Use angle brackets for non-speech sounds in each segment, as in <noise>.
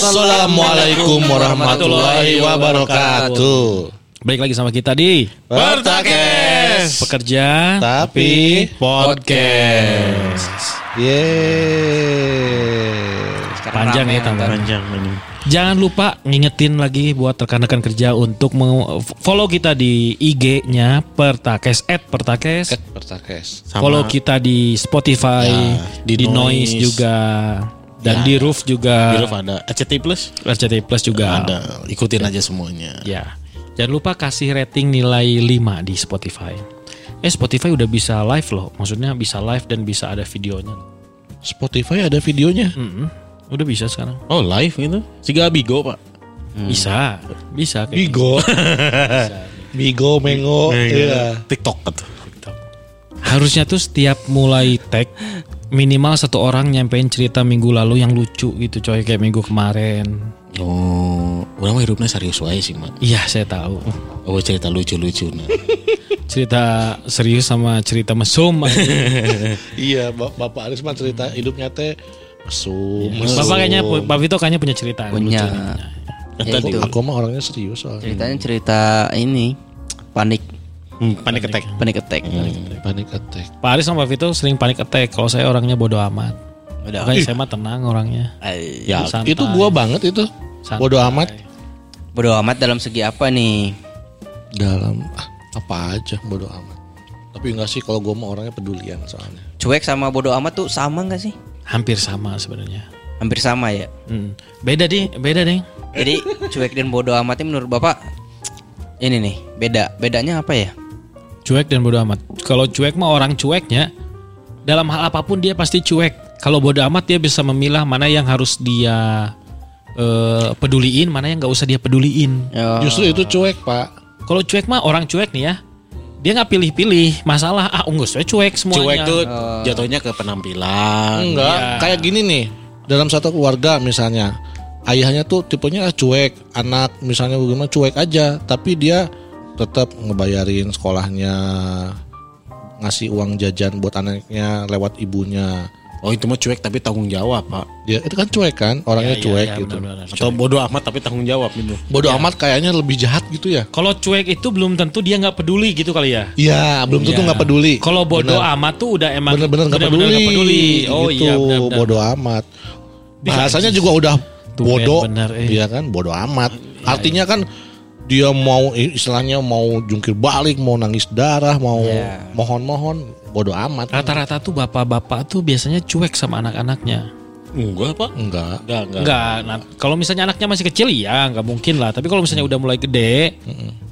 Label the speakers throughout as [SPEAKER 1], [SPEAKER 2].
[SPEAKER 1] Assalamualaikum warahmatullahi wabarakatuh.
[SPEAKER 2] Balik lagi sama kita di
[SPEAKER 1] Pertakes.
[SPEAKER 2] Pekerja
[SPEAKER 1] Tapi
[SPEAKER 2] Podcast.
[SPEAKER 1] Yeay.
[SPEAKER 2] Panjang ya tambah.
[SPEAKER 3] Panjang ini.
[SPEAKER 2] Jangan lupa ngingetin lagi buat rekan-rekan kerja untuk follow kita di IG-nya Pertakes at Pertakes.
[SPEAKER 1] Pertakes.
[SPEAKER 3] Sama-
[SPEAKER 2] Follow kita di Spotify,
[SPEAKER 3] Ya,
[SPEAKER 2] di,
[SPEAKER 3] di
[SPEAKER 2] Noise
[SPEAKER 3] Noise.
[SPEAKER 2] juga, dan
[SPEAKER 3] Ya.
[SPEAKER 2] di Roof juga,
[SPEAKER 3] Di roof ada RCT Plus.
[SPEAKER 2] RCTI Plus juga.
[SPEAKER 3] Ada. Ikutin aja semuanya.
[SPEAKER 2] Ya. Jangan lupa kasih rating nilai 5 di Spotify. Eh Spotify udah bisa live loh. Maksudnya bisa live dan bisa ada videonya.
[SPEAKER 1] Spotify ada videonya.
[SPEAKER 2] Mm-mm. Udah bisa sekarang.
[SPEAKER 3] Oh live gitu. Siga Bigo pak.
[SPEAKER 2] Bisa. Bisa kayak
[SPEAKER 1] Bigo. <laughs> Bigo, Mengo. Iya.
[SPEAKER 3] TikTok tuh.
[SPEAKER 2] gitu. Harusnya tuh setiap mulai tag minimal satu orang nyampein cerita minggu lalu yang lucu gitu coy kayak minggu kemarin.
[SPEAKER 3] Oh, orang mah hidupnya serius wae sih mak.
[SPEAKER 2] Iya saya tahu.
[SPEAKER 3] Oh cerita lucu-lucu nah. <laughs>
[SPEAKER 2] Cerita serius sama cerita mesum. <laughs>
[SPEAKER 1] Iya, Bap- Bapak Aris mah cerita hidupnya teh mesum. mesum.
[SPEAKER 2] Bapak kayaknya Pak Vito kayaknya punya cerita.
[SPEAKER 4] Punya.
[SPEAKER 3] Yang tadi
[SPEAKER 1] Aku, aku mah orangnya serius soalnya.
[SPEAKER 4] Ceritanya cerita ini panik
[SPEAKER 3] hmm, panik attack.
[SPEAKER 4] panik attack.
[SPEAKER 1] Panik attack.
[SPEAKER 2] Pak Aris sama Pak Vito sering panik attack. Kalau saya orangnya bodoh amat.
[SPEAKER 4] Udah.
[SPEAKER 2] Makanya saya mah tenang orangnya.
[SPEAKER 4] Ay,
[SPEAKER 1] Ya,
[SPEAKER 2] Santai.
[SPEAKER 1] itu gua banget itu.
[SPEAKER 2] Santai.
[SPEAKER 1] Bodoh amat
[SPEAKER 4] Bodoh amat dalam segi apa nih?
[SPEAKER 1] dalam ah, apa aja bodoh amat. Tapi enggak sih kalau gua mah orangnya pedulian soalnya.
[SPEAKER 4] Cuek sama bodoh amat tuh sama gak sih?
[SPEAKER 2] Hampir sama sebenarnya.
[SPEAKER 4] Hampir sama ya.
[SPEAKER 2] Hmm. Beda deh, beda deh.
[SPEAKER 4] Jadi cuek dan bodoh amatnya menurut bapak ini nih beda. Bedanya apa ya?
[SPEAKER 2] Cuek dan bodoh amat. Kalau cuek mah orang cueknya dalam hal apa pun dia pasti cuek. Kalau bodoh amat dia bisa memilah mana yang harus dia eh, peduliin, mana yang nggak usah dia peduliin.
[SPEAKER 4] Oh,
[SPEAKER 1] Justru itu cuek, Pak.
[SPEAKER 2] Kalau cuek mah orang cuek nih ya. Dia nggak pilih-pilih masalah. Ah, unggus saya cuek semuanya.
[SPEAKER 3] Cuek tuh jatuhnya ke penampilan.
[SPEAKER 1] Enggak, kayak gini nih. Dalam satu keluarga misalnya, ayahnya tuh tipenya cuek, anak misalnya bagaimana cuek aja, tapi dia tetap ngebayarin sekolahnya, ngasih uang jajan buat anaknya lewat ibunya.
[SPEAKER 3] Oh itu mah cuek tapi tanggung jawab pak.
[SPEAKER 1] Dia itu kan cuek kan, orangnya
[SPEAKER 2] Iya,
[SPEAKER 1] cuek
[SPEAKER 2] iya,
[SPEAKER 1] gitu.
[SPEAKER 2] benar-benar.
[SPEAKER 3] Atau bodoh amat tapi tanggung jawab gitu.
[SPEAKER 1] Bodoh amat kayaknya lebih jahat gitu ya.
[SPEAKER 2] Kalau cuek itu belum tentu dia nggak peduli gitu kali ya.
[SPEAKER 1] Iya, belum tentu
[SPEAKER 2] Iya.
[SPEAKER 1] nggak peduli.
[SPEAKER 2] Kalau bodoh
[SPEAKER 1] Bener.
[SPEAKER 2] amat tuh udah emang
[SPEAKER 1] bener-bener nggak
[SPEAKER 2] bener-bener
[SPEAKER 1] peduli.
[SPEAKER 2] nggak peduli. Oh
[SPEAKER 1] gitu,
[SPEAKER 2] iya benar-benar.
[SPEAKER 1] bodoh amat. Bahasanya juga udah bodoh,
[SPEAKER 2] bener, eh.
[SPEAKER 1] iya kan, bodoh amat. Artinya kan dia mau istilahnya mau jungkir balik, mau nangis darah, mau
[SPEAKER 4] Iya.
[SPEAKER 1] mohon-mohon, bodoh amat.
[SPEAKER 2] Rata-rata tuh bapak-bapak tuh biasanya cuek sama anak-anaknya.
[SPEAKER 3] Enggak pak.
[SPEAKER 1] Enggak.
[SPEAKER 3] Enggak enggak.
[SPEAKER 2] Enggak, nah, kalau misalnya anaknya masih kecil ya nggak mungkin lah. Tapi kalau misalnya udah mulai gede,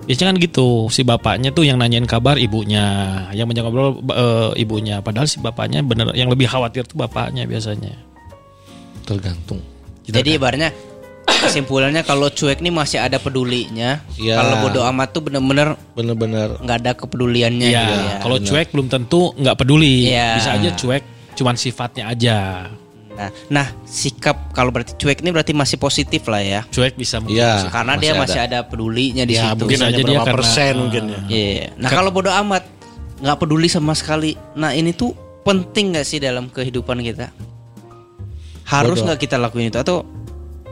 [SPEAKER 2] biasanya kan gitu. Si bapaknya tuh yang nanyain kabar ibunya, yang menjaga ngobrol eh, ibunya. Padahal si bapaknya bener yang lebih khawatir tuh bapaknya biasanya.
[SPEAKER 1] Tergantung.
[SPEAKER 4] Jadi ibaratnya kesimpulannya kalau cuek nih masih ada pedulinya.
[SPEAKER 1] Iya.
[SPEAKER 4] Kalau bodoh amat tuh bener-bener
[SPEAKER 1] Bener-bener
[SPEAKER 4] nggak ada kepeduliannya.
[SPEAKER 2] Iya,
[SPEAKER 4] gitu ya.
[SPEAKER 2] kalau cuek belum tentu nggak peduli.
[SPEAKER 4] Iya.
[SPEAKER 2] Bisa aja cuek, cuman sifatnya aja.
[SPEAKER 4] Nah, nah sikap kalau berarti cuek ini berarti masih positif lah ya.
[SPEAKER 2] Cuek bisa mungkin.
[SPEAKER 1] Iya.
[SPEAKER 4] Karena dia masih ada, pedulinya di
[SPEAKER 3] Ya
[SPEAKER 4] situ.
[SPEAKER 3] mungkin
[SPEAKER 2] aja dia
[SPEAKER 3] berapa
[SPEAKER 2] karena-
[SPEAKER 3] persen mungkin ya.
[SPEAKER 4] Iya. Nah kalau bodoh amat nggak peduli sama sekali. Nah ini tuh penting nggak sih dalam kehidupan kita? Harus nggak kita lakuin itu atau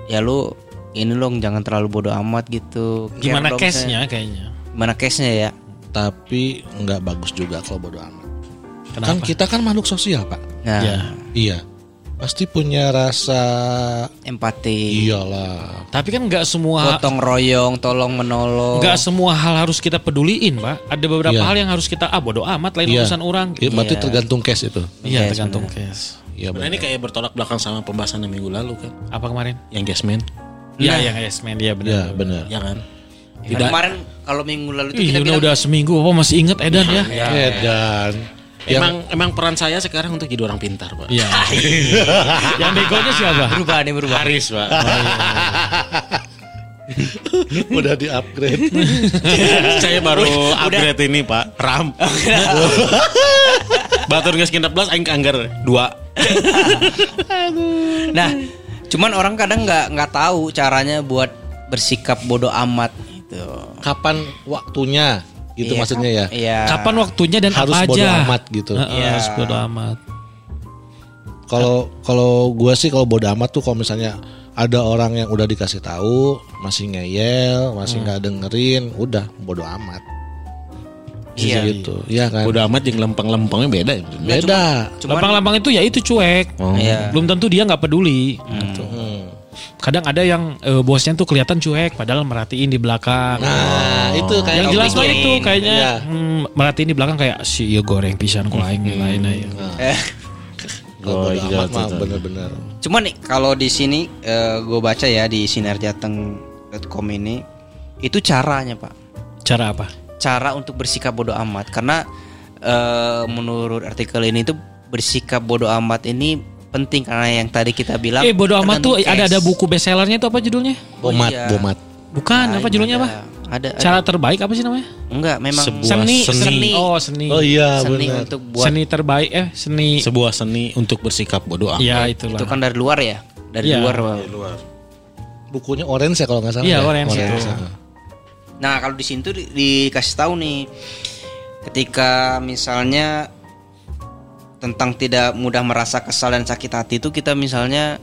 [SPEAKER 4] ya lu ini loh jangan terlalu bodoh amat gitu. Care
[SPEAKER 2] Gimana case-nya kayaknya?
[SPEAKER 4] Gimana case-nya ya?
[SPEAKER 1] tapi nggak bagus juga kalau bodoh amat. Kan
[SPEAKER 2] Kenapa?
[SPEAKER 1] kita kan makhluk sosial, Pak.
[SPEAKER 4] Nah,
[SPEAKER 2] Ya.
[SPEAKER 1] Iya. Pasti punya rasa
[SPEAKER 4] empati,
[SPEAKER 1] iyalah.
[SPEAKER 2] Tapi kan nggak semua
[SPEAKER 4] gotong royong, tolong menolong.
[SPEAKER 2] nggak semua hal harus kita peduliin, Pak. Ada beberapa
[SPEAKER 1] Iya.
[SPEAKER 2] hal yang harus kita ah bodo amat lain
[SPEAKER 1] Iya.
[SPEAKER 2] urusan orang.
[SPEAKER 1] Iya, berarti
[SPEAKER 4] Iya.
[SPEAKER 1] tergantung case itu.
[SPEAKER 2] Iya,
[SPEAKER 4] Yes,
[SPEAKER 2] tergantung case.
[SPEAKER 1] Iya,
[SPEAKER 3] Nah ini kayak bertolak belakang sama pembahasan yang minggu lalu kan.
[SPEAKER 2] Apa kemarin?
[SPEAKER 3] Yang Jasmine.
[SPEAKER 2] Iya, yang yes man dia
[SPEAKER 1] Iya,
[SPEAKER 2] benar.
[SPEAKER 1] benar.
[SPEAKER 3] Ya kan.
[SPEAKER 4] Kan kemarin kalau minggu lalu itu
[SPEAKER 2] Ih,
[SPEAKER 4] kita
[SPEAKER 2] udah,
[SPEAKER 4] bilang
[SPEAKER 2] udah seminggu, apa masih inget Edan ya?
[SPEAKER 1] Edan. Yang
[SPEAKER 3] Emang emang peran saya sekarang untuk jadi orang pintar pak.
[SPEAKER 2] Iya. <laughs> yang begonya siapa?
[SPEAKER 4] berubah nih berubah.
[SPEAKER 3] Haris pak. <laughs>
[SPEAKER 1] udah di upgrade. <laughs>
[SPEAKER 3] saya baru upgrade ini pak. Ram. Batur nggak sekian belas, aing anggar dua.
[SPEAKER 4] Nah, cuman orang kadang nggak nggak tahu caranya buat bersikap bodoh amat gitu.
[SPEAKER 1] Kapan waktunya? Gitu
[SPEAKER 4] Iya,
[SPEAKER 1] maksudnya ya.
[SPEAKER 4] Iya.
[SPEAKER 2] Kapan waktunya dan
[SPEAKER 1] Harus
[SPEAKER 2] apa aja?
[SPEAKER 1] bodo amat gitu.
[SPEAKER 2] Heeh,
[SPEAKER 4] Iya.
[SPEAKER 2] Harus bodo amat.
[SPEAKER 1] Kalau kalau gua sih kalau bodo amat tuh kalau misalnya ada orang yang udah dikasih tahu masih ngeyel, masih nggak dengerin, udah bodo amat.
[SPEAKER 4] Iya.
[SPEAKER 1] gitu. Iya kan?
[SPEAKER 3] Udah amat yang lempeng-lempengnya beda ya.
[SPEAKER 1] Beda.
[SPEAKER 4] Cuman
[SPEAKER 2] Lampang-lampang itu ya itu cuek.
[SPEAKER 4] Iya.
[SPEAKER 2] Belum tentu dia nggak peduli.
[SPEAKER 1] Hmm.
[SPEAKER 2] Kadang ada yang eh, bosnya tuh kelihatan cuek, padahal merhatiin di belakang.
[SPEAKER 1] Nah, itu kayak
[SPEAKER 2] yang jelas mah itu kayaknya
[SPEAKER 1] Iya.
[SPEAKER 2] hmm, merhatiin di belakang kayak si iya goreng pisan ku aing lain aja.
[SPEAKER 4] Eh,
[SPEAKER 1] bodo
[SPEAKER 3] Oh, iya,
[SPEAKER 1] amat bener-bener.
[SPEAKER 4] Cuman nih kalau di sini gue baca ya di sinarjateng.com ini itu caranya pak.
[SPEAKER 2] Cara apa?
[SPEAKER 4] Cara untuk bersikap bodoh amat karena eh, menurut artikel ini tuh bersikap bodoh amat ini penting karena yang tadi kita bilang.
[SPEAKER 2] Eh bodo amat tuh
[SPEAKER 4] tergantung
[SPEAKER 2] ada ada
[SPEAKER 4] case.
[SPEAKER 2] buku bestsellernya itu apa judulnya?
[SPEAKER 4] Oh,
[SPEAKER 1] Bomat,
[SPEAKER 4] iya.
[SPEAKER 1] bomat.
[SPEAKER 2] Bukan, apa
[SPEAKER 4] Ada,
[SPEAKER 2] judulnya apa?
[SPEAKER 4] Ada. ada.
[SPEAKER 2] Cara terbaik apa sih namanya?
[SPEAKER 4] Enggak, memang
[SPEAKER 3] Sebuah
[SPEAKER 2] Seni,
[SPEAKER 3] seni.
[SPEAKER 2] Oh, seni.
[SPEAKER 1] Oh iya
[SPEAKER 4] seni
[SPEAKER 1] bener.
[SPEAKER 4] untuk buat
[SPEAKER 2] Seni terbaik eh seni.
[SPEAKER 3] Sebuah seni untuk bersikap bodoh amat.
[SPEAKER 2] Ya itulah.
[SPEAKER 4] itu kan dari luar ya, dari
[SPEAKER 2] Iya.
[SPEAKER 4] luar. Pak.
[SPEAKER 1] Bukunya orange ya kalau nggak salah.
[SPEAKER 2] Iya,
[SPEAKER 1] ya?
[SPEAKER 2] orange itu.
[SPEAKER 1] ah.
[SPEAKER 4] Nah kalau di sini tuh di- dikasih tahu nih, ketika misalnya tentang tidak mudah merasa kesal dan sakit hati itu kita misalnya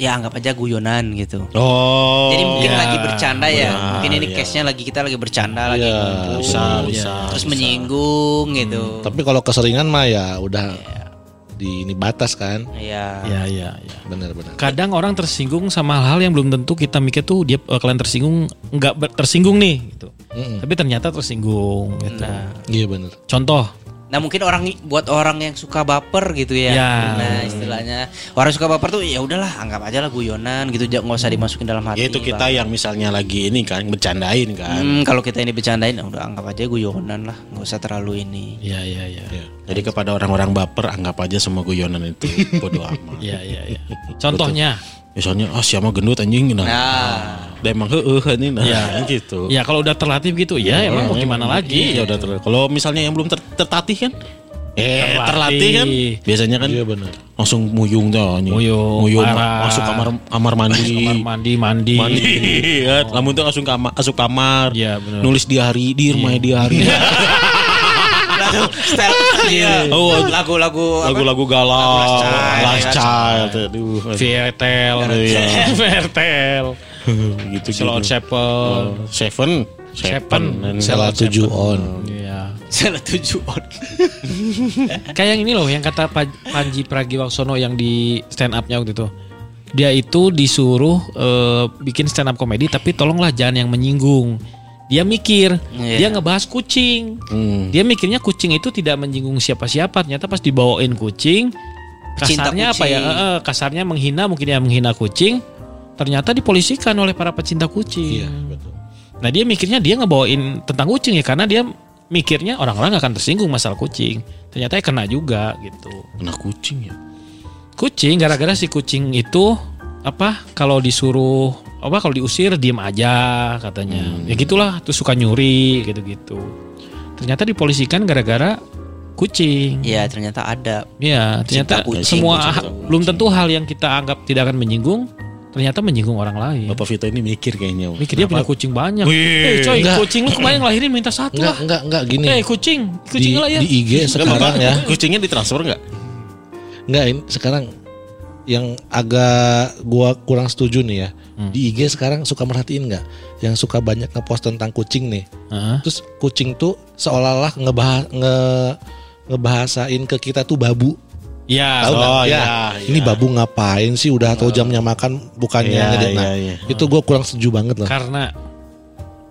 [SPEAKER 4] ya anggap aja guyonan gitu.
[SPEAKER 3] Oh.
[SPEAKER 4] Jadi mungkin
[SPEAKER 2] iya.
[SPEAKER 4] lagi bercanda ya,
[SPEAKER 3] Benar,
[SPEAKER 4] mungkin ini
[SPEAKER 3] iya.
[SPEAKER 4] case-nya lagi kita lagi bercanda lagi
[SPEAKER 1] Iya,
[SPEAKER 4] ngumpul.
[SPEAKER 3] Bisa, bisa.
[SPEAKER 4] terus menyinggung gitu.
[SPEAKER 1] Tapi kalau keseringan mah ya udah di ini batas kan.
[SPEAKER 4] Iya.
[SPEAKER 2] Ya, ya, ya.
[SPEAKER 1] Bener-bener.
[SPEAKER 2] Kadang orang tersinggung sama hal-hal yang belum tentu kita mikir tuh dia bakalan tersinggung nggak tersinggung nih gitu.
[SPEAKER 1] Mm-mm.
[SPEAKER 2] Tapi ternyata tersinggung gitu.
[SPEAKER 4] Nah,
[SPEAKER 1] Iya bener.
[SPEAKER 2] Contoh,
[SPEAKER 4] Nah mungkin orang buat orang yang suka baper gitu ya.
[SPEAKER 2] Ya.
[SPEAKER 4] Nah istilahnya orang suka baper tuh ya udahlah anggap aja lah guyonan gitu jangan nggak usah dimasukin dalam hati.
[SPEAKER 3] Ya itu kita
[SPEAKER 4] Bang.
[SPEAKER 3] yang misalnya lagi ini kan bercandain kan.
[SPEAKER 4] Hmm, kalau kita ini bercandain ya udah anggap aja guyonan lah nggak usah terlalu ini.
[SPEAKER 2] ya ya ya.
[SPEAKER 3] Ya. Jadi kepada orang-orang baper anggap aja semua guyonan itu bodoh <laughs> amat.
[SPEAKER 2] Ya ya ya. Contohnya,
[SPEAKER 3] Misalnya ah siapa gendut anjing nah.
[SPEAKER 4] Nah
[SPEAKER 3] Udah emang heeh ini nah
[SPEAKER 2] Ya.
[SPEAKER 3] gitu.
[SPEAKER 2] ya kalau udah terlatih gitu, ya emang mau gimana lagi?
[SPEAKER 3] Ya udah ter- Kalau misalnya yang belum ter- tertatih kan Eh
[SPEAKER 2] Terlatih.
[SPEAKER 3] terlatih kan Biasanya kan
[SPEAKER 1] Iya bener.
[SPEAKER 3] Langsung muyung tuh anjing.
[SPEAKER 2] Muyung,
[SPEAKER 3] Muyung
[SPEAKER 2] parah.
[SPEAKER 3] Masuk kamar kamar mandi
[SPEAKER 2] Kamar mandi mandi.
[SPEAKER 3] Mandi kan Lamun tuh langsung kamar Masuk kamar
[SPEAKER 2] Iya, bener.
[SPEAKER 3] Nulis diari Di rumah diari <laughs>
[SPEAKER 4] style
[SPEAKER 3] Iya. Oh,
[SPEAKER 4] lagu-lagu apa?
[SPEAKER 3] Lagu-lagu galau
[SPEAKER 4] Last Child.
[SPEAKER 3] Aduh
[SPEAKER 2] Vertel,
[SPEAKER 3] Iya.
[SPEAKER 2] Vertel,
[SPEAKER 3] Gitu
[SPEAKER 2] Slow
[SPEAKER 3] gitu
[SPEAKER 2] Chapel.
[SPEAKER 3] Seven
[SPEAKER 2] Seven.
[SPEAKER 1] Salah tujuh on.
[SPEAKER 2] Iya.
[SPEAKER 4] Salah tujuh on. <laughs>
[SPEAKER 2] Kayak yang ini loh yang kata Pa- Panji Pragiwaksono yang di stand up-nya waktu itu. Dia itu disuruh eh, bikin stand up komedi tapi tolonglah jangan yang menyinggung. Dia mikir,
[SPEAKER 4] Iya.
[SPEAKER 2] dia ngebahas kucing.
[SPEAKER 3] Hmm.
[SPEAKER 2] Dia mikirnya kucing itu tidak menyinggung siapa-siapa. Ternyata pas dibawain kucing,
[SPEAKER 4] Pecinta
[SPEAKER 2] kasarnya apa ya?
[SPEAKER 4] kucing.
[SPEAKER 2] eh, kasarnya menghina mungkin ya menghina kucing. Ternyata dipolisikan oleh para pecinta kucing.
[SPEAKER 1] Iya betul.
[SPEAKER 2] Nah dia mikirnya dia ngebawain tentang kucing ya karena dia mikirnya orang-orang akan tersinggung masalah kucing. Ternyata ya kena juga gitu.
[SPEAKER 3] Kena kucing ya
[SPEAKER 2] Kucing gara-gara si kucing itu apa kalau disuruh apa kalau diusir diem aja katanya. Ya gitulah tuh suka nyuri gitu-gitu. Ternyata dipolisikan gara-gara kucing.
[SPEAKER 4] Iya ternyata ada.
[SPEAKER 2] Ya, ternyata
[SPEAKER 4] kucing,
[SPEAKER 2] semua
[SPEAKER 3] cinta
[SPEAKER 2] ha-
[SPEAKER 3] kucing.
[SPEAKER 2] belum tentu hal yang kita anggap tidak akan menyinggung ternyata menyinggung orang lain.
[SPEAKER 3] Bapak Vito ini mikir kayaknya
[SPEAKER 2] Mikir dia punya kucing banyak.
[SPEAKER 3] Wih,
[SPEAKER 2] Eh coy,
[SPEAKER 1] enggak.
[SPEAKER 2] kucing lu kemarin ngelahirin minta satu
[SPEAKER 1] Enggak
[SPEAKER 2] lah.
[SPEAKER 1] enggak enggak gini.
[SPEAKER 2] Eh kucing,
[SPEAKER 1] di,
[SPEAKER 2] kucing lah ya.
[SPEAKER 1] di IG sekarang ya.
[SPEAKER 3] Kucingnya ditransfer nggak?
[SPEAKER 1] Enggak ini sekarang yang agak gua kurang setuju nih ya. Di IG sekarang suka merhatiin nggak? Yang suka banyak ngepost tentang kucing nih.
[SPEAKER 2] Heeh.
[SPEAKER 1] Terus kucing tuh seolah-olah ngebahas nge ngebahasain ke kita tuh babu.
[SPEAKER 2] Ya,
[SPEAKER 1] Tahu nggak?
[SPEAKER 3] oh,
[SPEAKER 1] ya,
[SPEAKER 3] iya,
[SPEAKER 1] ini
[SPEAKER 3] iya.
[SPEAKER 1] babu ngapain sih? Udah tahu jamnya makan bukannya ngedit. Nah,
[SPEAKER 3] iya, iya.
[SPEAKER 1] itu gue kurang setuju banget loh.
[SPEAKER 2] karena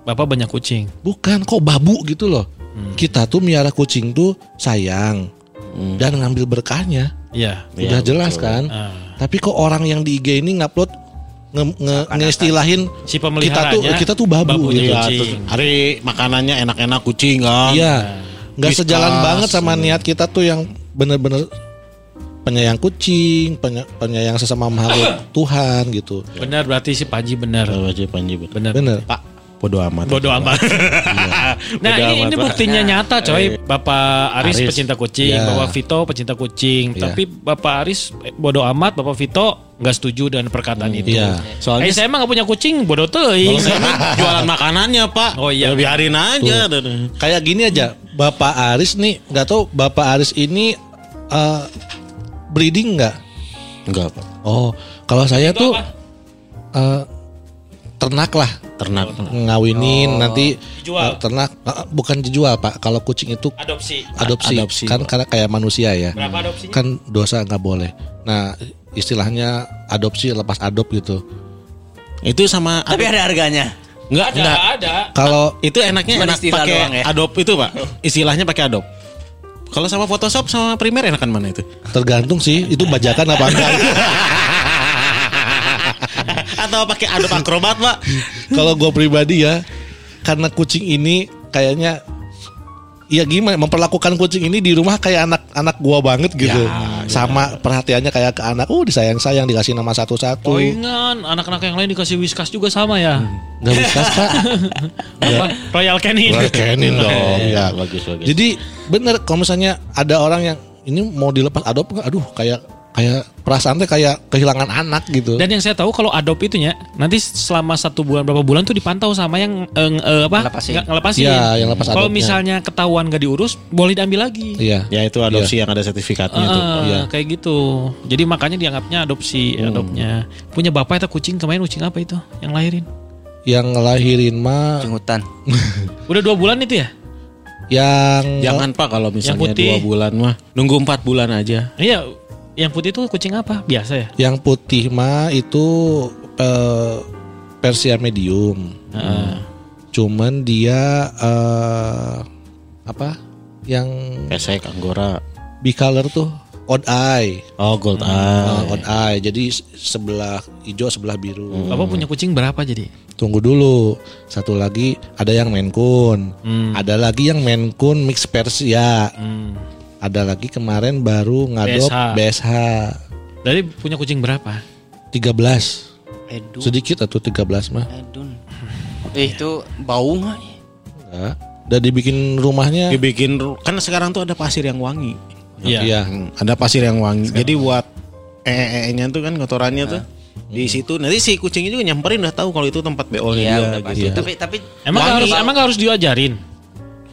[SPEAKER 2] bapak banyak kucing.
[SPEAKER 1] Bukan kok babu gitu loh.
[SPEAKER 3] Hmm.
[SPEAKER 1] Kita tuh miara kucing tuh sayang dan ngambil berkahnya.
[SPEAKER 2] Iya.
[SPEAKER 1] Udah jelas kan?
[SPEAKER 2] Ah.
[SPEAKER 1] Tapi kok orang yang di IG ini ngupload nge, nge, ngeistilahin
[SPEAKER 2] Si
[SPEAKER 1] kita tuh kita tuh babu gitu.
[SPEAKER 3] Iya,
[SPEAKER 2] kucing.
[SPEAKER 3] terus hari makanannya enak-enak kucing kan.
[SPEAKER 1] Iya. Nggak
[SPEAKER 3] Whiskas,
[SPEAKER 1] sejalan banget sama
[SPEAKER 3] iya.
[SPEAKER 1] niat kita tuh yang bener-bener penyayang kucing, penya- penyayang sesama makhluk <coughs> Tuhan gitu.
[SPEAKER 2] Benar berarti si Panji benar.
[SPEAKER 3] Panji.
[SPEAKER 2] Benar.
[SPEAKER 1] Bener.
[SPEAKER 3] Pak, bodoh amat.
[SPEAKER 2] Bodoh amat. <laughs> nah ini, ini buktinya nyata coy. Bapak Aris,
[SPEAKER 3] Aris.
[SPEAKER 2] pecinta kucing,
[SPEAKER 1] Ya.
[SPEAKER 2] Bapak Vito pecinta kucing.
[SPEAKER 1] Ya.
[SPEAKER 2] Tapi Bapak Aris eh, bodoh amat, Bapak Vito nggak setuju dengan perkataan itu.
[SPEAKER 1] Iya.
[SPEAKER 2] Soalnya eh, saya emang nggak punya kucing, bodoh
[SPEAKER 3] mah jualan makanannya, Pak.
[SPEAKER 2] Oh, iya.
[SPEAKER 3] Ya, biarin aja.
[SPEAKER 1] Kayak gini aja, Bapak Aris nih nggak tahu Bapak Aris ini eh, breeding nggak?
[SPEAKER 3] Enggak, Pak.
[SPEAKER 1] Oh, kalau saya
[SPEAKER 2] Itu
[SPEAKER 1] tuh
[SPEAKER 2] apa?
[SPEAKER 1] eh, ternak lah
[SPEAKER 3] Ternak.
[SPEAKER 1] ngawinin nanti
[SPEAKER 2] Dijual.
[SPEAKER 1] eh, ternak eh, bukan dijual pak kalau kucing itu
[SPEAKER 2] Adopsi.
[SPEAKER 1] adopsi,
[SPEAKER 3] Adopsi,
[SPEAKER 1] kan
[SPEAKER 3] Pak.
[SPEAKER 1] karena kayak manusia ya
[SPEAKER 2] Berapa adopsinya?
[SPEAKER 1] kan dosa nggak boleh nah istilahnya adopsi lepas adop gitu
[SPEAKER 3] Itu sama
[SPEAKER 4] Tapi ada harganya.
[SPEAKER 3] enggak
[SPEAKER 2] ada,
[SPEAKER 3] enggak.
[SPEAKER 2] ada.
[SPEAKER 1] kalau
[SPEAKER 3] Itu enaknya enak
[SPEAKER 4] istilah
[SPEAKER 3] pakai
[SPEAKER 4] ya?
[SPEAKER 3] Adobe itu, Pak. Istilahnya pakai Adobe. Kalau sama Photoshop sama Premiere enakan mana itu?
[SPEAKER 1] tergantung sih itu bajakan apa enggak <laughs>
[SPEAKER 3] Atau pakai Adobe Acrobat, Pak? <laughs>
[SPEAKER 1] kalau gue pribadi ya karena kucing ini kayaknya ya gimana memperlakukan kucing ini di rumah kayak anak anak gua banget gitu sama perhatiannya kayak ke anak oh disayang sayang dikasih nama satu satu
[SPEAKER 2] Poingan, anak-anak yang lain dikasih whiskas juga sama ya.
[SPEAKER 1] nggak bisa kak <laughs>
[SPEAKER 2] Apa? Royal Canin.
[SPEAKER 1] Royal Canin dong ya
[SPEAKER 3] bagus bagus.
[SPEAKER 1] jadi bener kalau misalnya ada orang yang ini mau dilepas adop nggak aduh kayak kayak perasaan teh kayak kehilangan anak gitu
[SPEAKER 2] Dan yang saya tahu kalau adopt itunya nanti selama satu bulan berapa bulan tuh dipantau sama yang eh, eh, apa?
[SPEAKER 4] Ngelepasin.
[SPEAKER 2] Nggak- ngelepasin.
[SPEAKER 1] Iya, yang lepas
[SPEAKER 2] Kalau misalnya ketahuan gak diurus, boleh diambil lagi.
[SPEAKER 1] iya
[SPEAKER 3] ya itu adopsi yang ada sertifikatnya tuh.
[SPEAKER 2] Ah,
[SPEAKER 1] Iya.
[SPEAKER 2] kayak gitu. Jadi makanya dianggapnya adopsi, adopnya. Punya bapak itu kucing kemarin kucing apa itu yang lahirin?
[SPEAKER 1] yang ngelahirin mah
[SPEAKER 4] Kucing hutan. <laughs>
[SPEAKER 2] Udah dua bulan itu ya?
[SPEAKER 1] yang
[SPEAKER 3] Jangan Pak kalau misalnya
[SPEAKER 2] putih.
[SPEAKER 3] dua bulan mah nunggu empat bulan aja.
[SPEAKER 2] Iya, yang putih itu kucing apa? Biasa ya?
[SPEAKER 1] yang putih mah itu eh, Persia medium cuman dia eh, apa yang
[SPEAKER 3] Pesek, Anggora.
[SPEAKER 1] bicolor tuh odd eye
[SPEAKER 3] Oh gold
[SPEAKER 1] Eh,
[SPEAKER 3] eye.
[SPEAKER 1] odd eye jadi sebelah hijau sebelah biru
[SPEAKER 2] Bapak punya kucing berapa jadi?
[SPEAKER 1] tunggu dulu satu lagi ada yang Maine Coon ada lagi yang Maine Coon mix Persia
[SPEAKER 2] Hmm.
[SPEAKER 1] Ada lagi kemarin baru ngadop
[SPEAKER 2] BSH.
[SPEAKER 1] BSH
[SPEAKER 2] Dari punya kucing berapa?
[SPEAKER 1] 13
[SPEAKER 4] Edun.
[SPEAKER 1] sedikit atau 13 mah
[SPEAKER 4] Edun. Eh itu bau nggak?
[SPEAKER 1] enggak udah dibikin rumahnya
[SPEAKER 3] Dibikin kan sekarang tuh ada pasir yang wangi.
[SPEAKER 2] Iya.
[SPEAKER 1] iya
[SPEAKER 3] Hmm, ada pasir yang wangi. Jadi buat ee-nya tuh kan kotorannya tuh di situ. Nanti si kucingnya juga nyamperin udah tahu kalau itu tempat BO nya
[SPEAKER 4] Iya
[SPEAKER 3] dia. gitu.
[SPEAKER 4] Tapi tapi
[SPEAKER 2] Emang
[SPEAKER 3] Wangi.
[SPEAKER 2] harus emang nggak harus diajarin?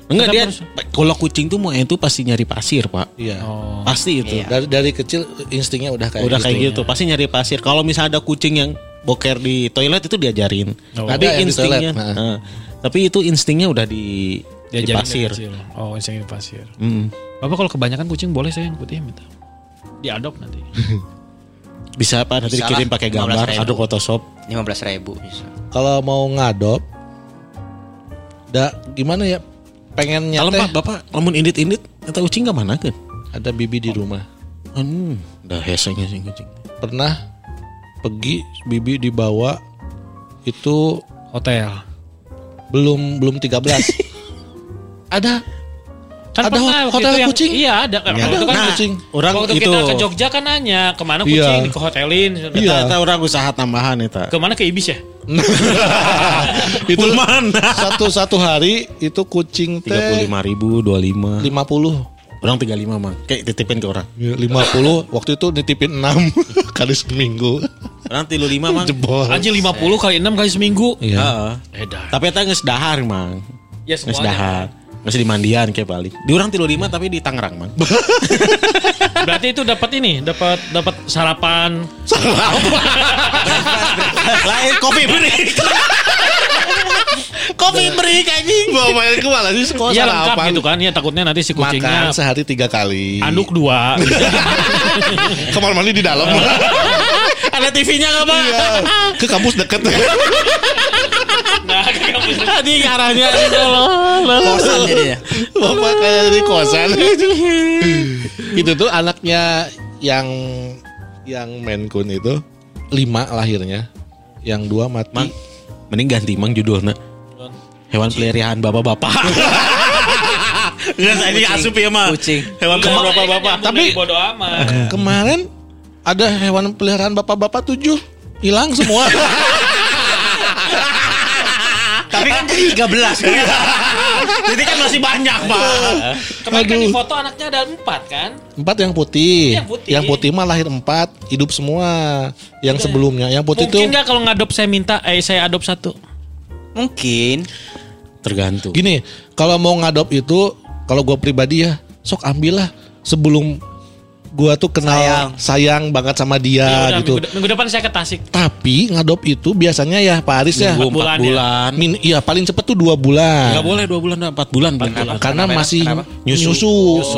[SPEAKER 3] Enggak dia
[SPEAKER 2] Tetap
[SPEAKER 3] kalau kucing tuh mau itu pasti nyari pasir, Pak.
[SPEAKER 1] iya
[SPEAKER 2] Oh.
[SPEAKER 3] Pasti itu.
[SPEAKER 4] Iya.
[SPEAKER 1] dari dari kecil instingnya udah kayak
[SPEAKER 3] Udah
[SPEAKER 1] gitu.
[SPEAKER 3] kayak gitu, pasti nyari pasir. Kalau misalnya ada kucing yang boker di toilet itu diajarin.
[SPEAKER 2] Oh.
[SPEAKER 3] Tapi
[SPEAKER 1] Ada di
[SPEAKER 3] instingnya,
[SPEAKER 1] toilet, nah.
[SPEAKER 3] Nah, tapi itu instingnya udah di, di
[SPEAKER 2] Diajarin
[SPEAKER 3] pasir.
[SPEAKER 2] dari kecil. Oh, insting di pasir.
[SPEAKER 3] Mm.
[SPEAKER 2] Bapak kalau kebanyakan kucing boleh saya yang putih minta. Diadop <laughs> nanti.
[SPEAKER 3] Bisa apa nanti
[SPEAKER 4] Bisa
[SPEAKER 3] dikirim pakai gambar,
[SPEAKER 4] 15.000.
[SPEAKER 3] ada Photoshop.
[SPEAKER 4] lima belas ribu bisa.
[SPEAKER 1] kalau mau ngadop da gimana ya pengennya
[SPEAKER 3] Kalau
[SPEAKER 1] teh
[SPEAKER 3] Pak, Bapak lamun indit-indit atau kucing ke mana kan?
[SPEAKER 1] ada bibi di rumah
[SPEAKER 3] Hmm, udah hesenya sih kucing.
[SPEAKER 1] pernah pergi bibi dibawa itu
[SPEAKER 2] Hotel.
[SPEAKER 1] belum belum 13 <laughs> ada
[SPEAKER 2] Kan
[SPEAKER 1] Ada
[SPEAKER 2] pernah
[SPEAKER 1] hotel
[SPEAKER 2] itu yang-
[SPEAKER 1] kucing?
[SPEAKER 2] Iya ada. Waktu
[SPEAKER 1] Ada
[SPEAKER 2] itu kan
[SPEAKER 3] Nah,
[SPEAKER 1] kucing.
[SPEAKER 3] orang
[SPEAKER 2] waktu
[SPEAKER 3] itu
[SPEAKER 2] kita ke Jogja kan nanya ke mana
[SPEAKER 1] Iya.
[SPEAKER 2] kucing di hotelin.
[SPEAKER 1] Iya.
[SPEAKER 3] Eta orang usaha tambahan eta.
[SPEAKER 2] Ke mana ke Ibis ya? <laughs>
[SPEAKER 1] itu
[SPEAKER 3] mana?
[SPEAKER 1] satu satu hari itu kucing
[SPEAKER 3] Tiga puluh
[SPEAKER 1] teh
[SPEAKER 3] lima ribu, dua lima.
[SPEAKER 1] 50
[SPEAKER 3] Orang tiga lima mah. Kayak titipin ke orang.
[SPEAKER 1] Ya, 50 waktu itu nitipin 6 <laughs> kali seminggu
[SPEAKER 3] Orang tilu lima mah.
[SPEAKER 1] jebol
[SPEAKER 2] Anjir 50 kali 6 kali seminggu.
[SPEAKER 1] iya
[SPEAKER 3] Heeh.
[SPEAKER 2] Edan.
[SPEAKER 3] Tapi eta geus dahar mang.
[SPEAKER 2] Ya
[SPEAKER 3] Geus
[SPEAKER 2] semuanya.
[SPEAKER 3] dahar. Geus di mandian kayak balik. Di orang tilu lima tapi di Tangerang mang. <laughs>
[SPEAKER 2] Berarti itu dapat ini, dapat dapat sarapan.
[SPEAKER 3] Lain kopi break. <laughs> kopi break anjing.
[SPEAKER 1] bawa main ke mana sih sekolah
[SPEAKER 2] lengkap
[SPEAKER 1] sarapan
[SPEAKER 2] gitu kan. Ya takutnya nanti si
[SPEAKER 1] makan
[SPEAKER 2] kucingnya
[SPEAKER 1] sehari tiga kali
[SPEAKER 2] anduk dua. <laughs>
[SPEAKER 1] kamar mandi di dalam
[SPEAKER 3] Ada TV-nya enggak, Pak?
[SPEAKER 1] Iya. ke kampus deket
[SPEAKER 2] kayak kamu
[SPEAKER 3] Anjing arahnya
[SPEAKER 4] Kosan jadinya.
[SPEAKER 1] bapak kayak di kosan <laughs> itu tuh anaknya yang yang Coon itu lima lahirnya yang dua mati
[SPEAKER 3] Mang, mending ganti mang judulnya. Hewan peliharaan bapak-bapak. <laughs> Enggak saya ini asup ya mah.
[SPEAKER 4] Kucing.
[SPEAKER 3] Hewan peliharaan bapak-bapak.
[SPEAKER 2] Tapi bodo amat. <laughs>
[SPEAKER 1] kemarin ada hewan peliharaan bapak-bapak tujuh hilang semua
[SPEAKER 4] Tapi kan jadi 13 kan.
[SPEAKER 3] Jadi kan masih banyak, Pak.
[SPEAKER 2] Kemarin kan di foto anaknya ada empat kan?
[SPEAKER 1] empat yang putih
[SPEAKER 2] Yang putih.
[SPEAKER 1] mah lahir empat hidup semua yang sebelumnya yang putih
[SPEAKER 2] Mungkin
[SPEAKER 1] tuh
[SPEAKER 2] nggak kalau ngadop saya minta, eh saya adop satu.
[SPEAKER 4] Mungkin.
[SPEAKER 3] Tergantung.
[SPEAKER 1] gini kalau mau ngadop itu kalau gue pribadi ya sok ambillah sebelum gua tuh kenal
[SPEAKER 4] Sayang.
[SPEAKER 1] sayang, banget sama dia
[SPEAKER 2] Ya udah,
[SPEAKER 1] gitu.
[SPEAKER 2] minggu, minggu depan saya ke Tasik.
[SPEAKER 1] Tapi ngadop itu biasanya ya Pak Aris ya.
[SPEAKER 3] Nunggu
[SPEAKER 2] bulan
[SPEAKER 3] empat
[SPEAKER 2] ya.
[SPEAKER 3] bulan.
[SPEAKER 1] Min, iya paling cepet tuh dua bulan.
[SPEAKER 3] Nggak boleh dua bulan, empat bulan. paling
[SPEAKER 4] Kenapa?
[SPEAKER 3] telat.
[SPEAKER 1] Karena
[SPEAKER 4] Kenapa?
[SPEAKER 1] masih
[SPEAKER 4] Kenapa?
[SPEAKER 1] nyusu,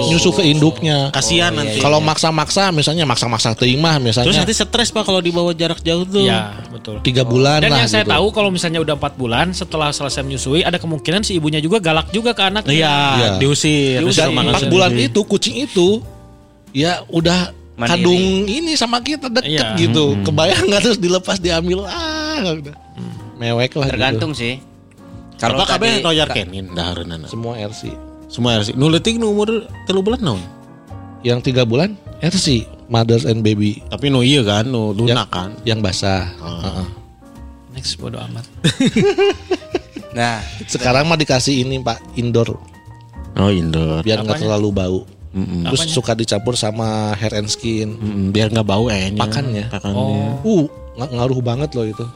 [SPEAKER 1] nyusu, ke induknya.
[SPEAKER 3] Kasihan
[SPEAKER 4] Oh, iya,
[SPEAKER 3] nanti.
[SPEAKER 1] Kalau maksa-maksa misalnya maksa-maksa terima misalnya
[SPEAKER 3] Terus nanti stres pak kalau dibawa jarak jauh tuh.
[SPEAKER 2] Ya, betul.
[SPEAKER 1] tiga bulan
[SPEAKER 2] Dan
[SPEAKER 1] lah
[SPEAKER 2] yang saya
[SPEAKER 1] gitu.
[SPEAKER 2] tahu kalau misalnya udah empat bulan setelah selesai menyusui ada kemungkinan si ibunya juga galak juga ke anaknya.
[SPEAKER 3] Iya,
[SPEAKER 1] Iya.
[SPEAKER 3] diusir.
[SPEAKER 2] Diusir.
[SPEAKER 1] Dan empat bulan itu kucing itu ya udah
[SPEAKER 4] Mandiri.
[SPEAKER 1] kadung ini sama kita deket
[SPEAKER 2] Iya.
[SPEAKER 1] gitu. Kebayang nggak terus dilepas diambil ah udah. Mewek lah
[SPEAKER 4] Tergantung sih.
[SPEAKER 3] Kalau kabeh royal
[SPEAKER 4] ka-
[SPEAKER 3] kenin dahareunana.
[SPEAKER 1] gitu. Semua RC.
[SPEAKER 3] Semua RC. Nu leutik nu umur 3 bulan naon?
[SPEAKER 1] Yang tiga bulan RC mothers and baby
[SPEAKER 3] Tapi nu iya kan, nu lunak kan.
[SPEAKER 1] yang basah.
[SPEAKER 3] Ah.
[SPEAKER 1] Heeh.
[SPEAKER 2] Next bodo amat. <laughs>
[SPEAKER 4] Nah,
[SPEAKER 1] Sekarang mah dikasih ini Pak indoor
[SPEAKER 3] Oh indoor.
[SPEAKER 1] biar nggak terlalu bau.
[SPEAKER 3] Mm-mm.
[SPEAKER 1] Terus suka dicampur sama hair and skin.
[SPEAKER 3] Mm-mm, biar nggak bau ehnya.
[SPEAKER 1] Pakannya.
[SPEAKER 3] Pakannya.
[SPEAKER 2] Oh.
[SPEAKER 1] Uh, ng- ngaruh banget loh itu.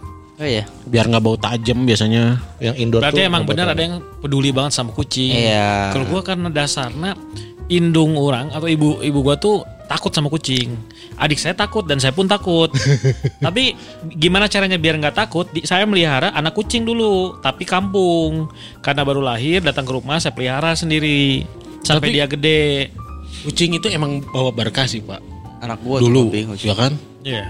[SPEAKER 4] oh iya.
[SPEAKER 3] Biar nggak bau tajam biasanya.
[SPEAKER 1] Yang indoor
[SPEAKER 2] Berarti
[SPEAKER 1] tuh
[SPEAKER 2] emang benar ada yang peduli banget sama kucing.
[SPEAKER 4] Iya.
[SPEAKER 2] Kalau gua karena dasarnya indung orang atau ibu ibu gua tuh takut sama kucing. Adik saya takut dan saya pun takut. <laughs> tapi gimana caranya biar nggak takut? Di- saya melihara anak kucing dulu, tapi kampung. Karena baru lahir datang ke rumah saya pelihara sendiri sampai
[SPEAKER 3] Tapi-
[SPEAKER 2] dia gede.
[SPEAKER 3] Kucing itu emang bawa berkah sih pak.
[SPEAKER 4] Anak gua
[SPEAKER 3] Dulu,
[SPEAKER 4] tuh,
[SPEAKER 3] ya kan?
[SPEAKER 2] Iya.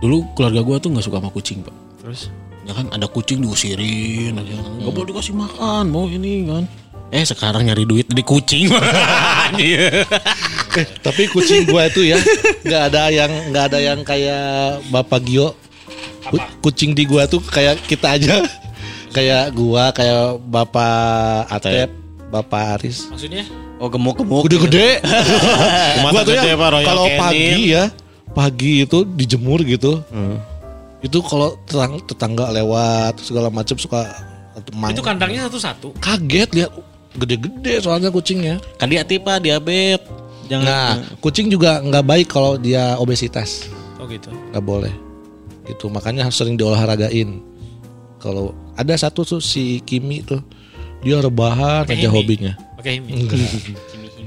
[SPEAKER 3] Dulu keluarga gua tuh nggak suka sama kucing pak.
[SPEAKER 2] Terus
[SPEAKER 3] Ya kan ada kucing diusirin aja. Nggak boleh dikasih makan, mau ini kan. Eh sekarang nyari duit di kucing. <laughs> Iya.
[SPEAKER 1] Eh, tapi kucing gua itu ya nggak ada yang nggak ada yang kayak Bapak Gio. Ku- Kucing di gua tuh kayak kita aja. kayak gua, kayak Bapak Atep, Bapak Aris.
[SPEAKER 2] maksudnya?
[SPEAKER 4] Oh gemuk-gemuk.
[SPEAKER 1] Gede-gede. <laughs>
[SPEAKER 3] Rumah
[SPEAKER 1] gua tuh
[SPEAKER 3] gede,
[SPEAKER 1] ya kalau pagi ya, pagi itu dijemur gitu. Itu kalau terang, tetangga lewat segala macam suka mang-
[SPEAKER 2] Itu kandangnya satu-satu.
[SPEAKER 1] kaget lihat gede-gede soalnya kucingnya.
[SPEAKER 3] Kan dia tipe diabetes. Jangan.
[SPEAKER 1] Nah, kucing juga nggak baik kalau dia obesitas.
[SPEAKER 2] Oh gitu.
[SPEAKER 1] nggak boleh gitu makanya harus sering diolahragain kalau ada satu tuh si Kimi tuh dia rebahan aja
[SPEAKER 2] Himi. Oke, ini.
[SPEAKER 1] enggak.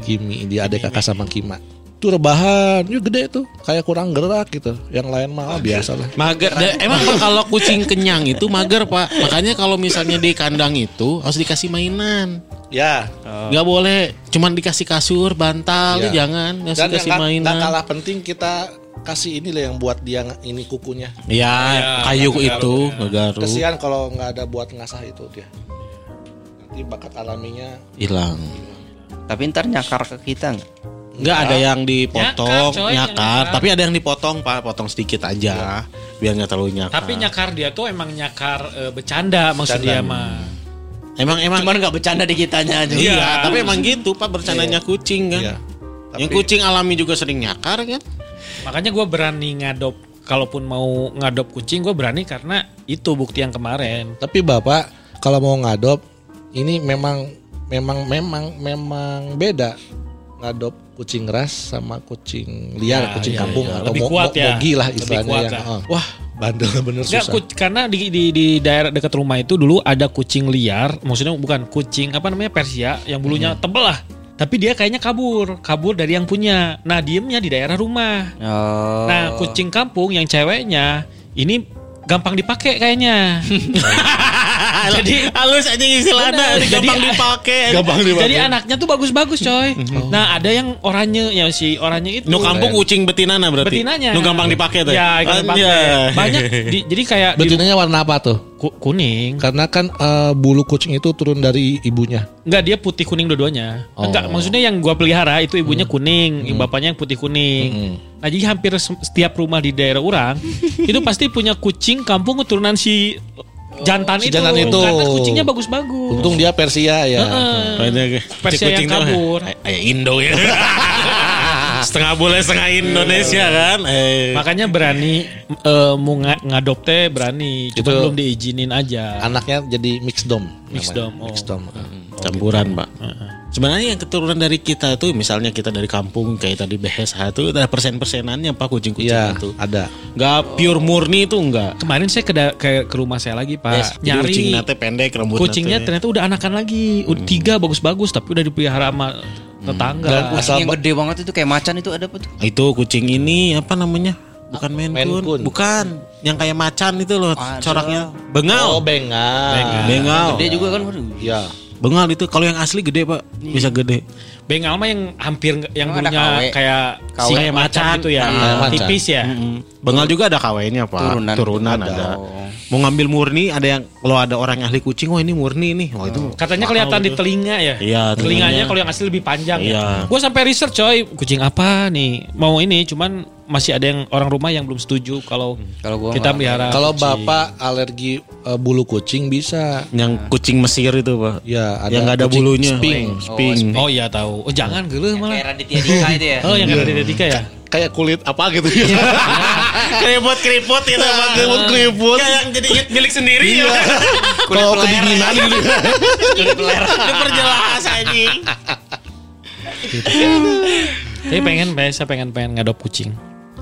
[SPEAKER 1] Kimi dia adik kakak sama Kima. Tuh rebahan ya gede tuh. Kayak kurang gerak gitu. Yang lain mah ah, biasa lah.
[SPEAKER 3] Mager. Da- emang Pak, kalau kucing kenyang itu mager pak. Makanya kalau misalnya di kandang itu harus dikasih mainan.
[SPEAKER 1] ya.
[SPEAKER 3] Nggak boleh. Cuman dikasih kasur, bantal,
[SPEAKER 1] Iya.
[SPEAKER 3] jangan. Harus
[SPEAKER 1] dan
[SPEAKER 3] dikasih
[SPEAKER 1] yang nggak
[SPEAKER 3] mainan.
[SPEAKER 1] kalah penting kita kasih ini lah yang buat dia ini kukunya.
[SPEAKER 3] Ya, kayu
[SPEAKER 2] ngegaru,
[SPEAKER 3] itu ngegaru
[SPEAKER 1] kesian kalau nggak ada buat ngasah itu dia nanti bakat alaminya
[SPEAKER 3] hilang.
[SPEAKER 4] Tapi ntar nyakar ke kita nggak?
[SPEAKER 3] Nggak ada yang dipotong,
[SPEAKER 2] Nyakar, coy,
[SPEAKER 3] nyakar,
[SPEAKER 2] nyakar.
[SPEAKER 3] tapi ada yang dipotong pak, potong sedikit aja, biar nggak terlalu nyakar.
[SPEAKER 2] Tapi nyakar dia tuh emang nyakar eh, bercanda maksud dia mah.
[SPEAKER 3] emang emang
[SPEAKER 4] Cuman nggak bercanda di kitanya aja.
[SPEAKER 3] iya,
[SPEAKER 2] Iya.
[SPEAKER 3] tapi emang gitu pak bercandanya kucing kan.
[SPEAKER 1] Iya.
[SPEAKER 3] Yang
[SPEAKER 1] Tapi-
[SPEAKER 3] kucing alami juga sering nyakar kan.
[SPEAKER 2] Makanya gue berani ngadop kalaupun mau ngadop kucing gue berani karena itu bukti yang kemarin.
[SPEAKER 1] Tapi bapak kalau mau ngadop ini memang memang memang memang beda ngadop kucing ras sama kucing liar,
[SPEAKER 2] Ya,
[SPEAKER 1] kucing
[SPEAKER 2] ya,
[SPEAKER 1] kampung
[SPEAKER 2] ya.
[SPEAKER 1] atau
[SPEAKER 2] Lebih
[SPEAKER 1] mo-
[SPEAKER 2] kuat
[SPEAKER 1] mo-
[SPEAKER 2] ya.
[SPEAKER 1] mogi lah
[SPEAKER 2] Lebih
[SPEAKER 1] istilahnya
[SPEAKER 2] kuat
[SPEAKER 1] ya.
[SPEAKER 2] lah.
[SPEAKER 1] Oh, Wah, bandel bener
[SPEAKER 2] Enggak,
[SPEAKER 1] susah.
[SPEAKER 2] ku- karena di, di, di daerah dekat rumah itu dulu ada kucing liar, maksudnya bukan kucing apa namanya Persia yang bulunya
[SPEAKER 1] Hmm.
[SPEAKER 2] tebel lah. Tapi dia kayaknya kabur, kabur dari yang punya. Nah, diemnya di daerah rumah.
[SPEAKER 4] Oh.
[SPEAKER 2] Nah, kucing kampung yang ceweknya ini gampang dipakai kayaknya. <laughs>
[SPEAKER 3] Jadi halus aja istilahnya, gampang dipakai.
[SPEAKER 1] Gampang dipakai.
[SPEAKER 2] Jadi anaknya tuh bagus-bagus, coy. Nah, ada yang oranye yang si oranye itu.
[SPEAKER 3] Nu kampung kucing betinana berarti.
[SPEAKER 2] betinanya.
[SPEAKER 3] Nu gampang dipakai tuh.
[SPEAKER 2] Ya, gampang dipakai.
[SPEAKER 3] Anjay.
[SPEAKER 2] Banyak di- <laughs> jadi kayak di-
[SPEAKER 1] Betinanya warna apa tuh?
[SPEAKER 2] ku- kuning.
[SPEAKER 1] Karena kan eh, bulu kucing itu turun dari ibunya.
[SPEAKER 2] Enggak, dia putih kuning dua-duanya.
[SPEAKER 1] Oh.
[SPEAKER 2] Enggak, maksudnya yang gua pelihara itu ibunya kuning, bapaknya yang putih kuning.
[SPEAKER 1] Hmm.
[SPEAKER 2] Nah, jadi hampir se- setiap rumah di daerah orang <laughs> itu pasti punya kucing kampung keturunan si jantan
[SPEAKER 1] si
[SPEAKER 2] itu.
[SPEAKER 1] jantan itu.
[SPEAKER 2] Karena kucingnya bagus-bagus.
[SPEAKER 1] Untung dia Persia ya.
[SPEAKER 2] Heeh. Persia yang kabur.
[SPEAKER 3] Kayak Indo ya. <laughs> setengah bule setengah Indonesia kan. Eh.
[SPEAKER 2] Makanya berani eh, mau nga- ngadop teh berani, cuma
[SPEAKER 1] Itu-
[SPEAKER 2] belum diizinin aja.
[SPEAKER 1] Anaknya jadi mixed dom.
[SPEAKER 2] Mixed dom, oh.
[SPEAKER 1] Mixed dom.
[SPEAKER 3] campuran pak. Sebenarnya yang keturunan dari kita itu misalnya kita dari kampung kayak tadi BSH itu ada persen-persenannya pak kucing-kucing
[SPEAKER 1] Iya,
[SPEAKER 3] itu.
[SPEAKER 1] ada.
[SPEAKER 3] Gak pure murni itu enggak.
[SPEAKER 2] Kemarin saya ke, da- ke, ke rumah saya lagi pak,
[SPEAKER 3] Jadi
[SPEAKER 2] nyari
[SPEAKER 3] kucing nate pendek rambut
[SPEAKER 2] kucingnya ternyata udah anakan lagi, udah tiga bagus-bagus tapi udah dipelihara sama tetangga.
[SPEAKER 1] Dan
[SPEAKER 4] Kucing
[SPEAKER 1] asal
[SPEAKER 4] yang gede banget itu kayak macan itu ada apa tuh?
[SPEAKER 3] Itu kucing ini apa namanya? Bukan Maine Coon. Bukan. Yang kayak macan itu loh
[SPEAKER 4] Ada.
[SPEAKER 3] coraknya.
[SPEAKER 1] Oh,
[SPEAKER 3] Bengal.
[SPEAKER 1] bengal.
[SPEAKER 3] Bengal.
[SPEAKER 4] Gede juga kan waduh.
[SPEAKER 1] Ya.
[SPEAKER 3] Bengal itu kalau yang asli gede, Pak. Bisa gede.
[SPEAKER 2] Bengal mah yang hampir yang
[SPEAKER 4] Oh, KW.
[SPEAKER 2] kayak
[SPEAKER 4] KW.
[SPEAKER 2] si
[SPEAKER 3] Kayak
[SPEAKER 2] macan
[SPEAKER 3] macan.
[SPEAKER 2] gitu ya.
[SPEAKER 1] Kayak macan.
[SPEAKER 2] Tipis ya.
[SPEAKER 3] Mm-mm. Bengal juga ada kawainya, Pak.
[SPEAKER 4] Turunan.
[SPEAKER 3] Turunan
[SPEAKER 1] Ada.
[SPEAKER 3] ada. Mau ngambil murni ada yang kalau ada orang yang ahli kucing, oh ini murni nih. Wah, itu
[SPEAKER 2] Katanya kelihatan di telinga ya.
[SPEAKER 3] Iya,
[SPEAKER 2] telinganya kalau yang asli lebih panjang
[SPEAKER 3] Iya.
[SPEAKER 2] ya. Gue sampai research coy, kucing apa nih? Mau ini cuman masih ada yang orang rumah yang belum setuju kalau
[SPEAKER 4] Kalau gua
[SPEAKER 2] kita melihara.
[SPEAKER 1] Kalau
[SPEAKER 2] kucing.
[SPEAKER 1] bapak alergi eh, bulu kucing bisa.
[SPEAKER 3] yang kucing Mesir itu, Pak.
[SPEAKER 1] Ya, ada
[SPEAKER 3] yang nggak ada
[SPEAKER 1] kucing
[SPEAKER 3] bulunya.
[SPEAKER 1] sping.
[SPEAKER 3] Sping.
[SPEAKER 2] Oh iya tahu. Oh jangan geuleuh malah.
[SPEAKER 4] Kayak Raditya Dika itu ya. <laughs>
[SPEAKER 2] Oh yang ada di Dika ya.
[SPEAKER 1] Kayak kulit apa gitu ya. <laughs>
[SPEAKER 3] keriput keriput gitu, Pak. Keriput keriput. Kayak yang jadi milik sendiri ya. <laughs>
[SPEAKER 1] Kalau kedinginan gitu.
[SPEAKER 4] Kulit beler.
[SPEAKER 3] Diperjelas anjing.
[SPEAKER 2] Tapi pengen, saya pengen pengen ngadop kucing.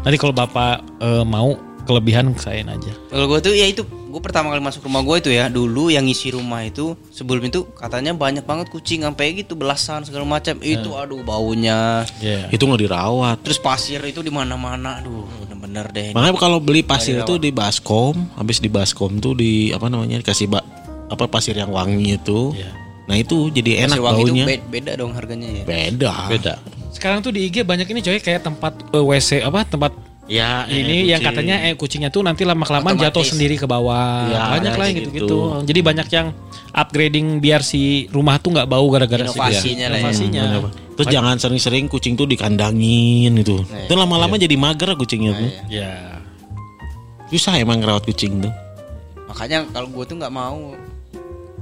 [SPEAKER 2] Nanti kalau bapak eh, mau kelebihan kesain aja.
[SPEAKER 4] Kalau gue tuh ya itu gue pertama kali masuk rumah gue itu ya dulu yang ngisi rumah itu sebelum itu katanya banyak banget kucing sampai gitu belasan segala macam itu aduh baunya
[SPEAKER 2] Iya.
[SPEAKER 3] Itu nggak dirawat.
[SPEAKER 4] terus pasir itu di mana-mana aduh bener-bener deh ini.
[SPEAKER 3] Makanya kalau beli pasir itu di baskom, habis di baskom tuh di apa namanya dikasih ba, apa pasir yang wangi itu.
[SPEAKER 2] Iya.
[SPEAKER 3] Nah itu jadi enak
[SPEAKER 4] Pasir wangi itu
[SPEAKER 3] baunya.
[SPEAKER 4] be- beda dong harganya ya
[SPEAKER 3] Beda.
[SPEAKER 1] Beda.
[SPEAKER 2] Sekarang tuh di IG banyak ini coy kayak tempat eh, WC apa tempat
[SPEAKER 3] Ya
[SPEAKER 2] ini yang katanya eh kucingnya tuh nanti lama kelamaan jatuh sendiri ke bawah.
[SPEAKER 3] Ya,
[SPEAKER 2] banyak lah yang
[SPEAKER 3] gitu.
[SPEAKER 2] gitu-gitu. Jadi banyak yang upgrading biar si rumah tuh nggak bau gara-gara si
[SPEAKER 4] Inovasinya lah ya.
[SPEAKER 2] Inovasinya.
[SPEAKER 3] Terus jangan sering-sering kucing tuh dikandangin gitu.
[SPEAKER 4] Iya.
[SPEAKER 3] Itu lama-lama jadi mager kucingnya tuh.
[SPEAKER 2] Ya.
[SPEAKER 3] Susah emang ngerawat kucing tuh.
[SPEAKER 4] makanya kalau gue tuh nggak mau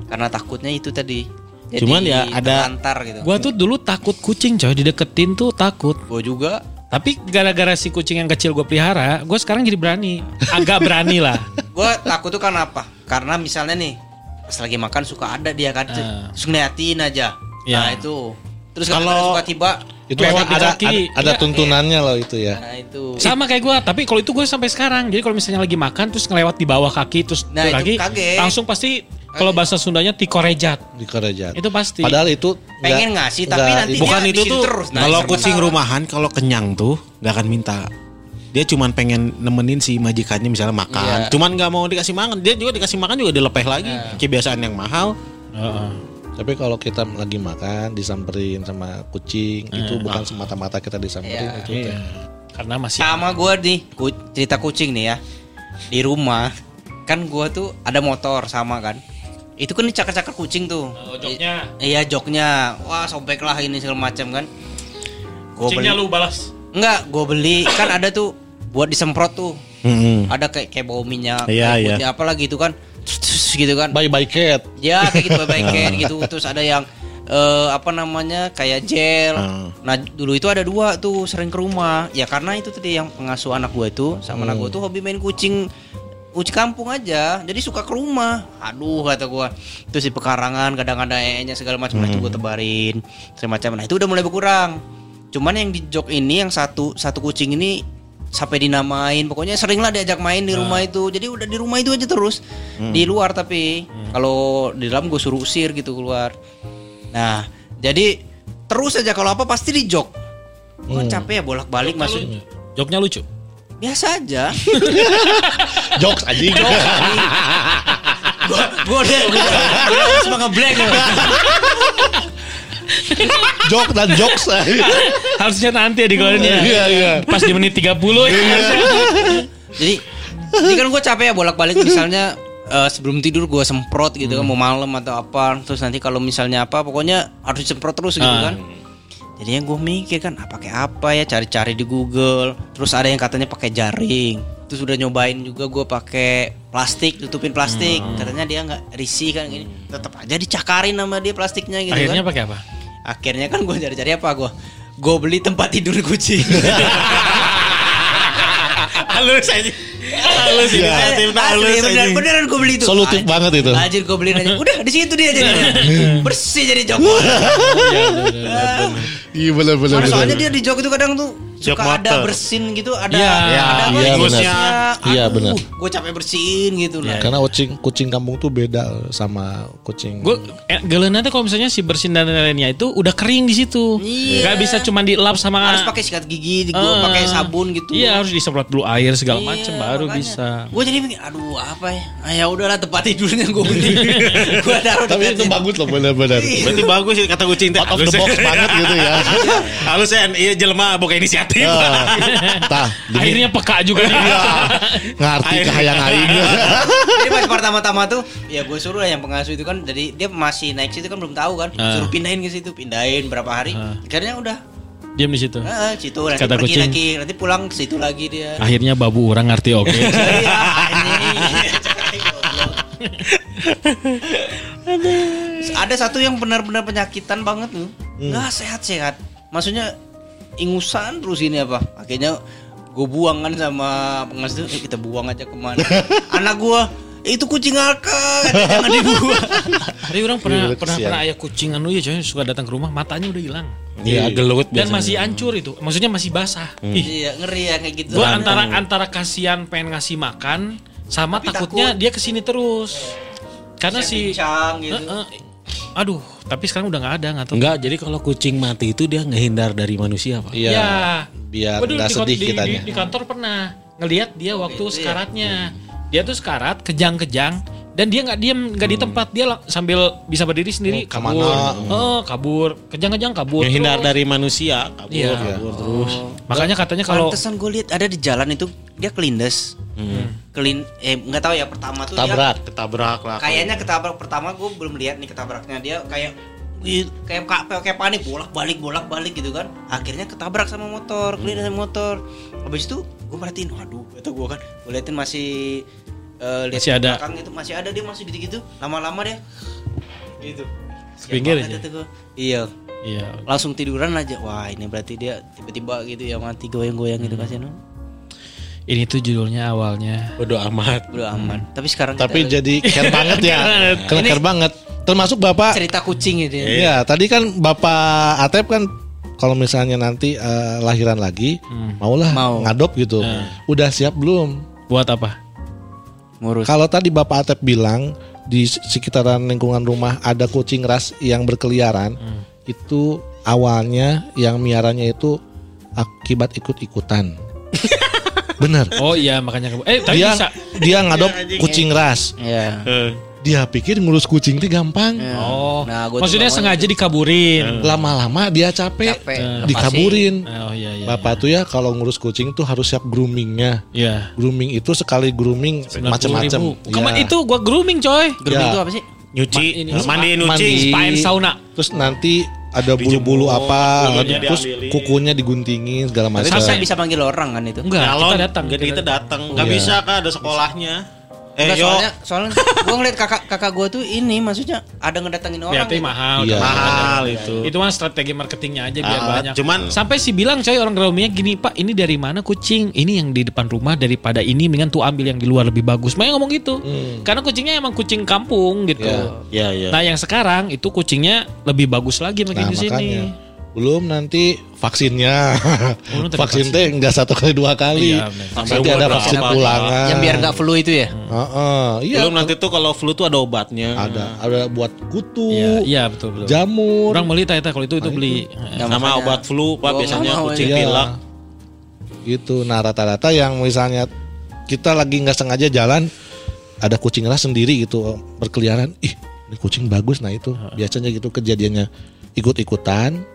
[SPEAKER 4] karena takutnya itu tadi Jadi
[SPEAKER 3] Cuman ya ada-
[SPEAKER 4] terlantar gitu
[SPEAKER 2] Gua tuh dulu takut kucing coy dideketin tuh takut.
[SPEAKER 4] gue juga
[SPEAKER 2] Tapi gara-gara si kucing yang kecil gue pelihara, gue sekarang jadi berani. Agak berani lah. <laughs>
[SPEAKER 4] gue takut tuh karena apa karena misalnya nih pas lagi makan suka ada dia kan terus ngeliatin aja
[SPEAKER 2] Ya.
[SPEAKER 4] nah itu terus
[SPEAKER 3] Kalau-
[SPEAKER 4] suka tiba
[SPEAKER 1] Itu ada, ada, ada,
[SPEAKER 2] Iya.
[SPEAKER 1] tuntunannya loh itu ya.
[SPEAKER 4] nah itu
[SPEAKER 2] Sama kayak gue, tapi kalau itu gue sampai sekarang. Jadi kalau misalnya lagi makan terus ngelewat di bawah kaki terus
[SPEAKER 4] Nah,
[SPEAKER 2] lagi
[SPEAKER 4] kaget.
[SPEAKER 2] langsung pasti kalau bahasa Sundanya tikorejat.
[SPEAKER 1] Di kerajaan.
[SPEAKER 2] Itu pasti.
[SPEAKER 1] Padahal itu
[SPEAKER 4] pengen
[SPEAKER 1] nggak-
[SPEAKER 4] ngasih tapi
[SPEAKER 1] nggak
[SPEAKER 4] nanti
[SPEAKER 3] Bukan
[SPEAKER 4] dia
[SPEAKER 3] itu tuh
[SPEAKER 4] terus. Nah,
[SPEAKER 3] kalau kucing rumahan kalau kenyang tuh nggak akan minta. Dia cuman pengen nemenin si majikannya misalnya makan.
[SPEAKER 4] Iya.
[SPEAKER 3] Cuman nggak mau dikasih makan. Dia juga dikasih makan juga dilepeh lagi.
[SPEAKER 4] Iya.
[SPEAKER 3] Kebiasaan yang mahal.
[SPEAKER 2] Heeh.
[SPEAKER 1] Tapi kalau kita lagi makan disamperin sama kucing itu bukan semata-mata kita disamperin
[SPEAKER 4] Iya.
[SPEAKER 1] itu.
[SPEAKER 2] Iya. Karena masih
[SPEAKER 4] sama gue nih cerita kucing nih ya di rumah kan gue tuh ada motor sama kan itu kan dicakar-cakar kucing tuh.
[SPEAKER 2] Oh, joknya.
[SPEAKER 4] I- iya joknya. Wah sobek lah ini segala macam kan. Gua
[SPEAKER 2] kucingnya
[SPEAKER 4] beli-
[SPEAKER 2] lu balas.
[SPEAKER 4] enggak gue beli. Kan ada tuh buat disemprot tuh.
[SPEAKER 3] Mm-mm.
[SPEAKER 4] ada kayak kayak bau minyak
[SPEAKER 3] Iya,
[SPEAKER 4] kayak
[SPEAKER 3] iya.
[SPEAKER 4] putih apa lagi itu kan. Terus, terus gitu kan.
[SPEAKER 1] Bye bye cat.
[SPEAKER 4] ya kayak gitu baik <laughs> kayak gitu. Terus ada yang eh, apa namanya kayak gel.
[SPEAKER 3] Ah.
[SPEAKER 4] nah dulu itu ada dua tuh sering ke rumah. Ya karena itu tadi yang pengasuh anak gue itu sama anak gue tuh hobi main kucing kucing kampung aja jadi suka ke rumah. Aduh kata gue terus di pekarangan kadang ada nya segala macam nah itu gue tebarin semacam. Nah itu udah mulai berkurang. Cuman yang di jok ini yang satu satu kucing ini sampai dinamain. Pokoknya sering lah diajak main di rumah itu. Jadi udah di rumah itu aja terus. Di luar tapi kalau di dalam gue suruh usir gitu keluar. Nah jadi terus aja kalau apa pasti di jok. Gue kan capek ya bolak balik masuk.
[SPEAKER 2] Joknya lucu.
[SPEAKER 4] Biasa aja <laughs>
[SPEAKER 1] Jokes aja.
[SPEAKER 4] gue gue udah udah udah cuma ngeblank loh.
[SPEAKER 1] Jok dan jokes.
[SPEAKER 2] Harusnya nanti ya dikeluarin ya.
[SPEAKER 1] Iya, iya.
[SPEAKER 2] Pas di menit 30 ya.
[SPEAKER 4] jadi jadi kan gue capek ya bolak balik misalnya eh, sebelum tidur gue semprot gitu kan mau malam atau apa terus nanti kalau misalnya apa pokoknya harus disemprot terus gitu
[SPEAKER 2] Ah.
[SPEAKER 4] kan jadi yang gue mikir kan apa pakai apa ya? Cari-cari di Google. Terus ada yang katanya pakai jaring. Terus udah nyobain juga gue pakai plastik tutupin plastik. Katanya dia nggak risih kan gini. Tetap aja dicakarin sama dia plastiknya gitu
[SPEAKER 2] Akhirnya
[SPEAKER 4] kan.
[SPEAKER 2] pakai apa?
[SPEAKER 4] akhirnya kan gue cari-cari apa? Gue gue beli tempat tidur kucing <laughs>
[SPEAKER 3] Halus aja. Halus ini.
[SPEAKER 1] Iya.
[SPEAKER 4] Asli, beneran, beneran gue beli itu
[SPEAKER 1] Solutif
[SPEAKER 4] Anjir.
[SPEAKER 1] banget itu.
[SPEAKER 4] Anjir gue beliin aja Udah di situ dia jadi <laughs> Bersih jadi jok
[SPEAKER 1] Iya benar benar.
[SPEAKER 4] Soalnya, soalnya dia di jok itu kadang tuh
[SPEAKER 3] Jok
[SPEAKER 4] suka ada
[SPEAKER 3] motor.
[SPEAKER 4] bersin gitu ada
[SPEAKER 2] Iya,
[SPEAKER 4] ada
[SPEAKER 1] iya,
[SPEAKER 4] apa
[SPEAKER 1] benar.
[SPEAKER 4] ingusnya.
[SPEAKER 1] Iya, benar.
[SPEAKER 4] gue capek bersihin gitu lah
[SPEAKER 1] Karena kucing kucing kampung tuh beda sama kucing.
[SPEAKER 2] Gue gelen nanti kalau misalnya si bersin dan lainnya itu udah kering di situ.
[SPEAKER 4] Iya.
[SPEAKER 2] Gak bisa cuma dilap sama
[SPEAKER 4] harus pakai sikat gigi gue
[SPEAKER 2] Ah.
[SPEAKER 4] pakai sabun gitu
[SPEAKER 2] Iya harus disemprot dulu air segala
[SPEAKER 4] Iya,
[SPEAKER 2] macam baru
[SPEAKER 4] makanya.
[SPEAKER 2] bisa.
[SPEAKER 4] Gue jadi mikir, aduh apa ya? Ah, ya udahlah tempat tidurnya gue beli. <laughs> gue taruh
[SPEAKER 1] Tapi itu bagus loh benar-benar.
[SPEAKER 3] Berarti bagus sih kata kucing.
[SPEAKER 1] Out of the box banget gitu ya. <laughs>
[SPEAKER 3] Halus ya, iya jelema boga inisiatif.
[SPEAKER 1] Ah, Tah, demi
[SPEAKER 2] Akhirnya peka juga nih.
[SPEAKER 1] Iya. ngerti kahayang aing. <laughs>
[SPEAKER 4] Jadi pas pertama-tama tuh, ya gue suruh lah yang pengasuh itu kan, jadi dia masih naik situ kan belum tahu kan,
[SPEAKER 2] Ah.
[SPEAKER 4] suruh pindahin ke situ, pindahin berapa hari, akhirnya udah,
[SPEAKER 2] Diam di situ.
[SPEAKER 4] ah, situ nanti
[SPEAKER 2] Kata
[SPEAKER 4] pergi
[SPEAKER 2] kucing.
[SPEAKER 4] lagi, nanti pulang ke situ lagi dia.
[SPEAKER 2] Akhirnya babu orang ngerti oke. <laughs>
[SPEAKER 4] Iya, anjing. <laughs> Ada satu yang benar-benar penyakitan banget tuh, nggak sehat-sehat. Maksudnya ingusan terus ini apa? Akhirnya gue buang kan sama pengasuh eh, kita buang aja ke mana? <laughs> Anak gue itu kucing alka, jangan dibuang. <laughs>
[SPEAKER 2] Tapi orang pernah
[SPEAKER 1] Iya,
[SPEAKER 2] pernah pernah ayah kucing anu ya coy suka datang ke rumah matanya udah hilang.
[SPEAKER 3] Iya, gelut
[SPEAKER 2] Dan
[SPEAKER 3] biasanya.
[SPEAKER 2] masih hancur itu. Maksudnya masih basah. Ih,
[SPEAKER 4] Iya ngeri ya kayak gitu.
[SPEAKER 2] Gue antara antara kasihan pengen ngasih makan sama
[SPEAKER 4] Tapi
[SPEAKER 2] takutnya
[SPEAKER 4] takut.
[SPEAKER 2] dia ke sini terus. Karena
[SPEAKER 4] Saya
[SPEAKER 2] si
[SPEAKER 4] pincang gitu.
[SPEAKER 2] Eh, eh. Aduh, tapi sekarang udah nggak ada nggak tahu.
[SPEAKER 3] Enggak, jadi kalau kucing mati itu dia ngehindar dari manusia, Pak.
[SPEAKER 1] Iya.
[SPEAKER 2] Ya.
[SPEAKER 1] Biar nggak
[SPEAKER 2] di,
[SPEAKER 1] sedih
[SPEAKER 2] di,
[SPEAKER 1] kitanya.
[SPEAKER 2] Di, di kantor pernah ngelihat dia waktu
[SPEAKER 4] Itu ya.
[SPEAKER 2] sekaratnya. Dia tuh sekarat kejang-kejang dan dia nggak diem nggak di tempat dia sambil bisa berdiri sendiri
[SPEAKER 1] Oh,
[SPEAKER 2] kabur.
[SPEAKER 1] ke mana?
[SPEAKER 2] Oh, kabur. Kejang-kejang kabur.
[SPEAKER 3] Ngehindar
[SPEAKER 2] terus.
[SPEAKER 3] dari manusia, kabur,
[SPEAKER 2] Iya.
[SPEAKER 3] kabur terus.
[SPEAKER 2] Makanya katanya kalau
[SPEAKER 4] Pantesan gue lihat ada di jalan itu dia kelindes. Kelin eh nggak tahu ya pertama tuh dia
[SPEAKER 1] Tabrak.
[SPEAKER 3] Ketabrak lah.
[SPEAKER 4] kayaknya ketabrak pertama gue belum lihat nih ketabraknya. Dia kayak kayak kayak, kayak panik bolak balik bolak balik gitu kan. Akhirnya ketabrak sama motor kelindes sama motor. Habis itu gue perhatiin waduh itu gue kan. Gue liatin masih eh, lihat
[SPEAKER 2] Masih ada.
[SPEAKER 4] belakang itu masih ada dia masih gitu gitu lama-lama dia gitu.
[SPEAKER 2] Pinggir aja.
[SPEAKER 4] itu iya.
[SPEAKER 2] Iya.
[SPEAKER 4] langsung tiduran aja. Wah ini berarti dia tiba-tiba gitu ya mati goyang-goyang gitu kasihan
[SPEAKER 2] Ini tuh judulnya awalnya.
[SPEAKER 3] Bodoh amat.
[SPEAKER 4] udah aman tapi sekarang
[SPEAKER 1] Tapi
[SPEAKER 4] kita
[SPEAKER 1] jadi <laughs> care banget ya. Keren care banget. Termasuk Bapak
[SPEAKER 4] cerita kucing gitu ya
[SPEAKER 1] Iya, tadi kan Bapak Atep kan kalau misalnya nanti eh, lahiran lagi, maulah
[SPEAKER 4] Mau.
[SPEAKER 1] ngadop gitu. Udah siap belum?
[SPEAKER 2] Buat apa?
[SPEAKER 4] ngurus
[SPEAKER 1] Kalau tadi Bapak Atep bilang di sekitaran lingkungan rumah ada kucing ras yang berkeliaran, itu awalnya yang miaranya itu akibat ikut-ikutan. <laughs> Bener.
[SPEAKER 2] Oh iya makanya kamu- eh tapi
[SPEAKER 1] Dia
[SPEAKER 2] bisa.
[SPEAKER 1] dia ngadop kucing ras.
[SPEAKER 4] Iya.
[SPEAKER 1] Dia pikir ngurus kucing itu gampang.
[SPEAKER 2] Oh.
[SPEAKER 4] Nah, gua
[SPEAKER 2] maksudnya sengaja dikaburin.
[SPEAKER 1] Lama-lama dia capek,
[SPEAKER 4] Capek.
[SPEAKER 2] Eh,
[SPEAKER 1] dikaburin.
[SPEAKER 2] Oh iya iya.
[SPEAKER 1] Bapak tuh ya kalau ngurus kucing tuh harus siap groomingnya.
[SPEAKER 2] Iya.
[SPEAKER 1] Grooming itu sekali grooming macam-macam.
[SPEAKER 2] Kemarin
[SPEAKER 1] Ya.
[SPEAKER 2] itu gua grooming coy.
[SPEAKER 4] Grooming
[SPEAKER 1] Ya.
[SPEAKER 4] itu apa sih?
[SPEAKER 3] Nyuci,
[SPEAKER 2] Ma- ini
[SPEAKER 3] mandi
[SPEAKER 2] spa-
[SPEAKER 3] nyuci.
[SPEAKER 1] mandi.
[SPEAKER 2] Spa sauna.
[SPEAKER 1] Terus nanti ada bulu-bulu apa,
[SPEAKER 3] bulunya
[SPEAKER 1] terus
[SPEAKER 3] diambilin.
[SPEAKER 1] kukunya diguntingin segala
[SPEAKER 4] Tapi
[SPEAKER 1] macam.
[SPEAKER 4] bisa bisa panggil orang kan itu.
[SPEAKER 2] Enggak, kita datang.
[SPEAKER 3] Jadi kita datang. Enggak
[SPEAKER 1] Iya.
[SPEAKER 3] bisa kak ada sekolahnya. Eh
[SPEAKER 4] Enggak,
[SPEAKER 3] yo,
[SPEAKER 4] soalnya soalnya gua ngeliat kakak kakak gua tuh ini maksudnya ada ngedatengin orang.
[SPEAKER 2] Berarti
[SPEAKER 4] gitu.
[SPEAKER 2] mahal.
[SPEAKER 1] Iya.
[SPEAKER 3] mahal itu.
[SPEAKER 2] Itu mah strategi marketingnya aja biar
[SPEAKER 3] Ah,
[SPEAKER 2] banyak.
[SPEAKER 3] cuman-
[SPEAKER 2] sampai si bilang coy orang groomingnya gini, "Pak, ini dari mana kucing? Ini yang di depan rumah daripada ini mendingan tuh ambil yang di luar lebih bagus." Makanya ngomong gitu. Karena kucingnya emang kucing kampung gitu.
[SPEAKER 1] Hmm. Ya.
[SPEAKER 3] Ya ya.
[SPEAKER 2] Nah, yang sekarang itu kucingnya lebih bagus lagi makin
[SPEAKER 1] Nah
[SPEAKER 2] di sini.
[SPEAKER 1] makanya belum nanti vaksinnya.
[SPEAKER 2] Oh,
[SPEAKER 1] Vaksin teh enggak satu kali dua kali.
[SPEAKER 2] Iya.
[SPEAKER 1] Nanti
[SPEAKER 3] Sampai
[SPEAKER 1] ada vaksin
[SPEAKER 3] berapa?
[SPEAKER 1] pulangan.
[SPEAKER 4] Yang biar nggak flu itu ya.
[SPEAKER 1] Heeh, iya.
[SPEAKER 3] Belum nanti tuh kalau flu tuh ada obatnya.
[SPEAKER 1] ada ada buat kutu,
[SPEAKER 2] Iya, iya betul betul.
[SPEAKER 1] jamur.
[SPEAKER 2] Orang beli eta kalau itu itu beli.
[SPEAKER 4] Ya,
[SPEAKER 3] Sama
[SPEAKER 4] makanya
[SPEAKER 3] obat flu pak biasanya kucing
[SPEAKER 1] Iya.
[SPEAKER 3] pilek.
[SPEAKER 1] Gitu. Nah rata-rata yang misalnya kita lagi nggak sengaja jalan ada kucing ras sendiri gitu berkeliaran. Ih ini kucing bagus. Nah itu biasanya gitu kejadiannya ikut-ikutan.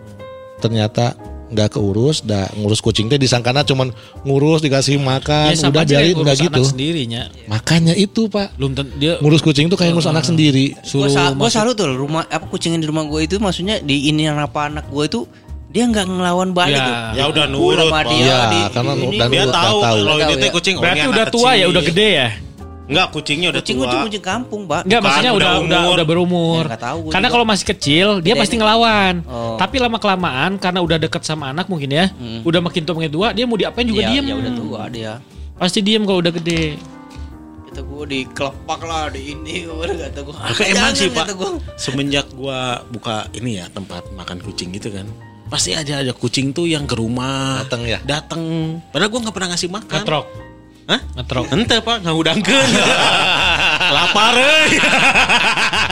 [SPEAKER 1] Ternyata nggak keurus, dah ngurus kucing teh disangkana cuman ngurus dikasih makan,
[SPEAKER 2] Ya
[SPEAKER 1] udah biarin nggak gitu.
[SPEAKER 2] sendirinya.
[SPEAKER 1] Makanya itu pak
[SPEAKER 2] Belum dia
[SPEAKER 1] ngurus kucing tuh kayak ngurus anak sendiri.
[SPEAKER 4] Gue
[SPEAKER 2] suruh
[SPEAKER 4] sa salut tuh rumah apa kucing yang di rumah gue itu maksudnya di ini apa anak gue itu dia nggak ngelawan balik
[SPEAKER 2] Ya.
[SPEAKER 4] tuh.
[SPEAKER 3] Ya udah nurut,
[SPEAKER 4] sama
[SPEAKER 3] Pak.
[SPEAKER 4] dia
[SPEAKER 1] Iya,
[SPEAKER 4] di-
[SPEAKER 1] karena
[SPEAKER 4] ini.
[SPEAKER 1] dan
[SPEAKER 3] Dia
[SPEAKER 1] nurut,
[SPEAKER 3] tahu
[SPEAKER 1] nggak tahu.
[SPEAKER 3] kalau
[SPEAKER 4] Nggak
[SPEAKER 3] ini teh
[SPEAKER 4] ya.
[SPEAKER 3] kucing oh,
[SPEAKER 2] Berarti udah tua ya,
[SPEAKER 3] kecil.
[SPEAKER 2] udah gede ya?
[SPEAKER 3] Enggak, kucingnya udah
[SPEAKER 4] kucing
[SPEAKER 3] tua.
[SPEAKER 4] kucing kucing kampung, Pak.
[SPEAKER 2] Enggak, maksudnya udah
[SPEAKER 3] udah
[SPEAKER 2] udah
[SPEAKER 3] umur.
[SPEAKER 2] udah berumur.
[SPEAKER 4] Ya, tahu gua
[SPEAKER 2] karena
[SPEAKER 4] juga.
[SPEAKER 2] kalau masih kecil dia pasti
[SPEAKER 4] ini.
[SPEAKER 2] ngelawan.
[SPEAKER 4] Oh.
[SPEAKER 2] Tapi lama kelamaan karena udah deket sama anak mungkin ya, udah makin tua makin tua dia mau diapain juga
[SPEAKER 4] ya,
[SPEAKER 2] diem.
[SPEAKER 4] ya udah tua dia.
[SPEAKER 2] Pasti diem kalau udah gede.
[SPEAKER 4] Kata gue di kelepak lah di ini <laughs> udah kata gue.
[SPEAKER 3] Emang sih pak,
[SPEAKER 4] gue.
[SPEAKER 3] semenjak gua buka ini ya tempat makan kucing gitu kan, pasti aja ada kucing tuh yang ke rumah
[SPEAKER 1] Dateng ya?
[SPEAKER 3] datang padahal gue nggak pernah ngasih makan
[SPEAKER 2] Ngetrok.
[SPEAKER 3] Hah?
[SPEAKER 2] Ngetrok.
[SPEAKER 3] Ente pak nggak udangkeun <laughs> lapar euy.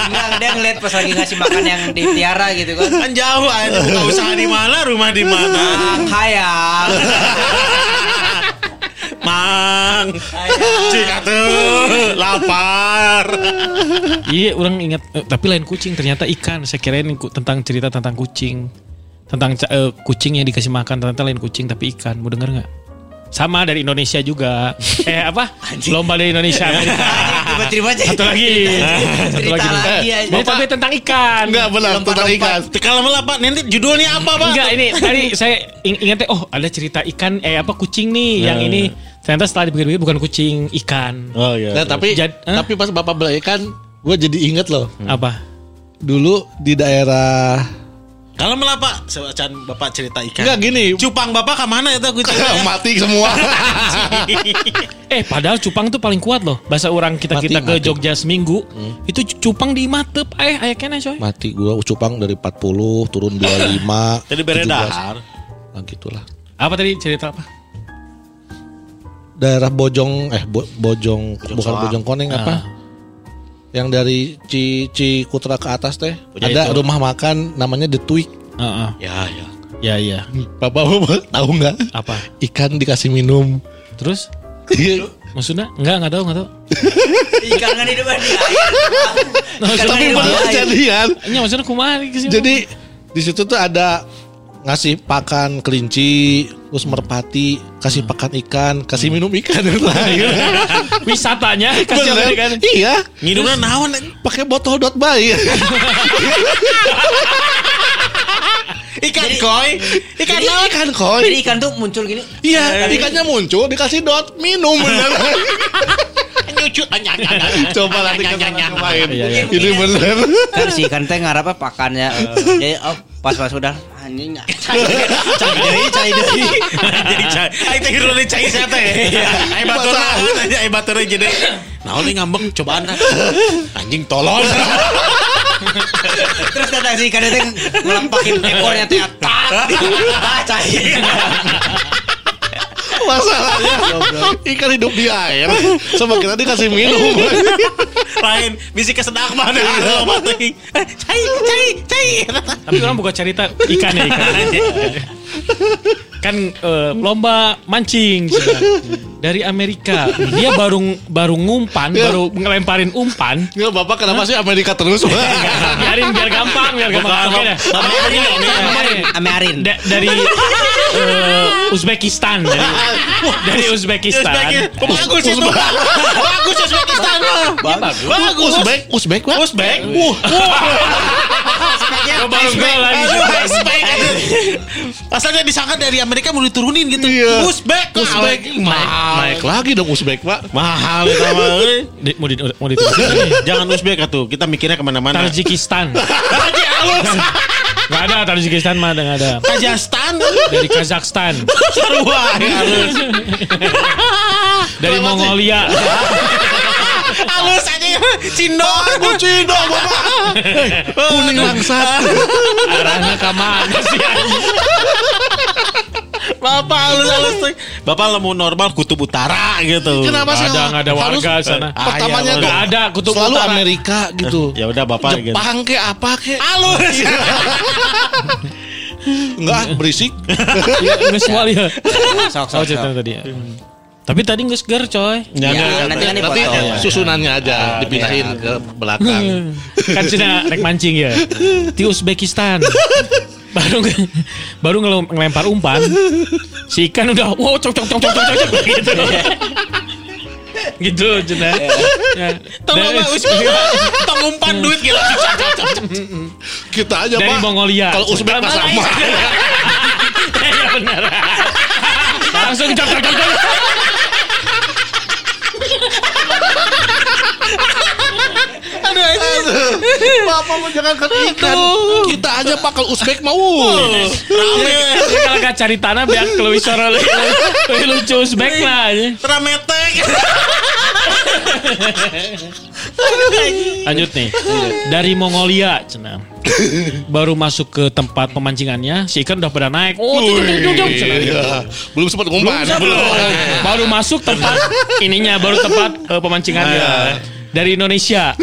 [SPEAKER 4] Enggak, dia ngeliat pas lagi ngasih makan yang ditiara gitu kan.
[SPEAKER 3] kan jauh aja buka <laughs> usaha di mana rumah di mana
[SPEAKER 4] Mang hayang. <laughs>
[SPEAKER 3] mang cik atuh lapar
[SPEAKER 2] Iya, orang ingat eh, tapi lain kucing ternyata ikan. Saya kirain tentang cerita tentang kucing. Tentang eh, kucing yang dikasih makan ternyata lain kucing tapi ikan. Mau denger nggak? Sama dari Indonesia juga. <laughs> eh apa? Lomba dari Indonesia <laughs> Amerika.
[SPEAKER 4] Tiba-tiba aja.
[SPEAKER 2] Satu lagi. <laughs> Satu lagi.
[SPEAKER 4] lagi aja.
[SPEAKER 2] Ini tapi tentang ikan.
[SPEAKER 1] Enggak benar tentang ikan.
[SPEAKER 3] kalau malah pak nanti judulnya apa pak
[SPEAKER 2] Enggak ini tadi saya ing- ingatnya oh ada cerita ikan eh apa kucing nih yang ini ternyata setelah dipikir-pikir bukan kucing ikan.
[SPEAKER 3] oh iya
[SPEAKER 1] Nah, tapi
[SPEAKER 2] Jad- Hah?
[SPEAKER 1] tapi pas Bapak bilang ikan, gue jadi inget loh.
[SPEAKER 2] Apa?
[SPEAKER 1] Dulu di daerah
[SPEAKER 3] kalau malah pak sebacaan bapak cerita ikan
[SPEAKER 1] Enggak gini.
[SPEAKER 3] cupang bapak ke mana itu kucing
[SPEAKER 1] mati semua. <laughs>
[SPEAKER 2] Eh padahal cupang tuh paling kuat loh. Bahasa orang kita kita
[SPEAKER 1] Mati,
[SPEAKER 2] ke
[SPEAKER 1] mati.
[SPEAKER 2] Jogja seminggu itu cupang di matep eh aya kena coy.
[SPEAKER 1] mati gue cupang dari 40 turun 25. <laughs>
[SPEAKER 3] jadi beredar
[SPEAKER 1] 17. Nah, gitulah.
[SPEAKER 2] Apa tadi cerita apa?
[SPEAKER 1] Daerah Bojong eh Bo- Bojong, bukan
[SPEAKER 3] Soang.
[SPEAKER 1] Bojong Koneng apa? Yang dari Ci Cikutra ke atas teh
[SPEAKER 3] Ya,
[SPEAKER 1] ada
[SPEAKER 3] itu.
[SPEAKER 1] rumah makan namanya The Twig.
[SPEAKER 2] Heeh.
[SPEAKER 3] ya ya
[SPEAKER 2] Ya iya.
[SPEAKER 1] Bapak bapak tahu nggak?
[SPEAKER 2] Apa?
[SPEAKER 1] Ikan dikasih minum.
[SPEAKER 2] Terus
[SPEAKER 1] Iya.
[SPEAKER 2] maksudnya enggak enggak tahu enggak tahu. <laughs>
[SPEAKER 4] Ikan kan hidup di air. Ikan kan
[SPEAKER 1] Tapi
[SPEAKER 4] air.
[SPEAKER 1] kejadian.
[SPEAKER 2] Nya maksudnya kumaha ke sini?
[SPEAKER 1] Jadi di situ tuh ada ngasih pakan kelinci, terus merpati, kasih pakan ikan, kasih minum ikan yang lain. <laughs>
[SPEAKER 2] wisatanya kasih
[SPEAKER 1] Bener.
[SPEAKER 2] kan.
[SPEAKER 1] Iya,
[SPEAKER 3] ngidupnya naon
[SPEAKER 1] pakai botol dot bayi. <laughs>
[SPEAKER 3] ikan koi ikan
[SPEAKER 1] Ikan
[SPEAKER 3] naon
[SPEAKER 1] ikan koi.
[SPEAKER 4] Jadi ikan tuh muncul gini.
[SPEAKER 1] Iya, ikannya muncul dikasih dot minum bener. <laughs> Coba nanti kita main.
[SPEAKER 2] Iya, iya.
[SPEAKER 1] Ini bener.
[SPEAKER 4] Kan si ikan teh apa pakannya. Jadi oh pas pas udah anjing. <laughs> Cai deui, cai deui.
[SPEAKER 3] jadi cai ai teh hero cai saya teh ai batur aja ai batur jadi naon nih ngambek cobaan anjing tolol <laughs>
[SPEAKER 4] Terus kata si teh ngelempakin ekornya teh tak. <laughs> Ah, cai.
[SPEAKER 1] Masalahnya. Ikan hidup di air. Sama kita dikasih minum.
[SPEAKER 3] lain bisi kesedak mana? Mati. Cai cai cai.
[SPEAKER 2] Tapi orang buka cerita ikan ya ikan. Kan eh, lomba mancing sudah. dari Amerika. Dia baru baru ngumpan, baru ngelemparin umpan.
[SPEAKER 1] Nggak bapak kenapa sih Amerika terus?
[SPEAKER 2] biarin biar gampang, biar gampang. Oke dah.
[SPEAKER 3] Bapak ini
[SPEAKER 4] Amerin, Amerin.
[SPEAKER 2] Da- dari eh, Uzbekistan dari, dari Uzbekistan.
[SPEAKER 3] Bagus itu bagus Uzbekistan
[SPEAKER 4] Bagus.
[SPEAKER 3] bagus
[SPEAKER 1] Uzbek, Uzbek, Pak.
[SPEAKER 2] Lo baru gol lagi.
[SPEAKER 3] Uzbek asalnya disangka dari Amerika mau diturunin gitu.
[SPEAKER 1] Iya.
[SPEAKER 3] Uzbek
[SPEAKER 1] Uzbek.
[SPEAKER 3] Naik
[SPEAKER 1] naik lagi dong Uzbek, Pak.
[SPEAKER 3] mahal itu mah
[SPEAKER 2] mau di mau diturunin.
[SPEAKER 3] jangan Uzbek atuh. Kita mikirnya ke mana-mana.
[SPEAKER 2] Tajikistan.
[SPEAKER 3] Haji halus
[SPEAKER 2] Gak ada Tajikistan mah gak ada.
[SPEAKER 3] Kazakhstan
[SPEAKER 2] Dari Kazakhstan,
[SPEAKER 3] sarua halus
[SPEAKER 2] dari Mongolia.
[SPEAKER 3] halus aja Cindo
[SPEAKER 1] Aku Cina, Bapak. Kuning langsat.
[SPEAKER 2] Arahnya ke mana sih?
[SPEAKER 3] Bapak halus halus. Bapak mau normal kutub utara gitu
[SPEAKER 1] Kenapa sih?
[SPEAKER 2] Ada nggak ada
[SPEAKER 1] Harus-
[SPEAKER 2] warga sana?
[SPEAKER 1] Pertamanya
[SPEAKER 3] Ah, iya,
[SPEAKER 1] tuh
[SPEAKER 2] Nggak ada kutub
[SPEAKER 1] selalu
[SPEAKER 2] utara.
[SPEAKER 1] Amerika gitu.
[SPEAKER 3] ya udah bapak gitu
[SPEAKER 1] Jepang ke apa ke?
[SPEAKER 3] halus
[SPEAKER 1] Enggak berisik. <laughs>
[SPEAKER 2] Ya, semua ya.
[SPEAKER 4] Sok
[SPEAKER 2] Oh
[SPEAKER 4] sok.
[SPEAKER 2] cerita
[SPEAKER 4] sok.
[SPEAKER 2] tadi ya. Tapi tadi nggak segar coy.
[SPEAKER 3] Ya,
[SPEAKER 4] Ya,
[SPEAKER 3] ya,
[SPEAKER 4] nanti kan
[SPEAKER 1] Nanti susunannya aja dipindahin ke belakang. <laughs>
[SPEAKER 2] kan cina rek mancing ya. Di Uzbekistan. <laughs> Baru baru ngele- ngelempar umpan. Si ikan udah wow cok cok cok cok cok cok <laughs> gitu. Gitu cina. Ya.
[SPEAKER 3] Tong
[SPEAKER 2] Dari-
[SPEAKER 3] apa Uzbek Tong umpan duit gila
[SPEAKER 1] Kita aja
[SPEAKER 2] dari
[SPEAKER 1] Pak.
[SPEAKER 2] Mongolia.
[SPEAKER 1] Kalau Uzbek mah sama.
[SPEAKER 2] Iya benar. Langsung cok cok cok cok
[SPEAKER 1] Bapak mau jangan kan ikan. Kita aja Pak kalau Uzbek mau.
[SPEAKER 3] Rame
[SPEAKER 2] Dia kalau gak cari tanah biar keluar suara lucu Uzbek lah ya.
[SPEAKER 3] Rametek
[SPEAKER 2] Lanjut nih. Dari Mongolia, cenah. Baru masuk ke tempat pemancingannya, si ikan udah pada naik. Oh.
[SPEAKER 5] Iya. Belum sempat ngumpan.
[SPEAKER 2] Belum. Baru masuk tempat ininya, baru tempat eh, pemancingannya. Dari Indonesia.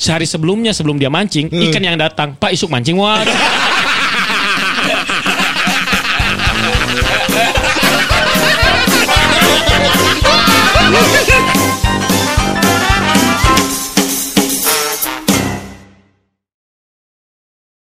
[SPEAKER 2] Sehari sebelumnya sebelum dia mancing, ikan yang datang, Pak isuk mancing wah. <laughs>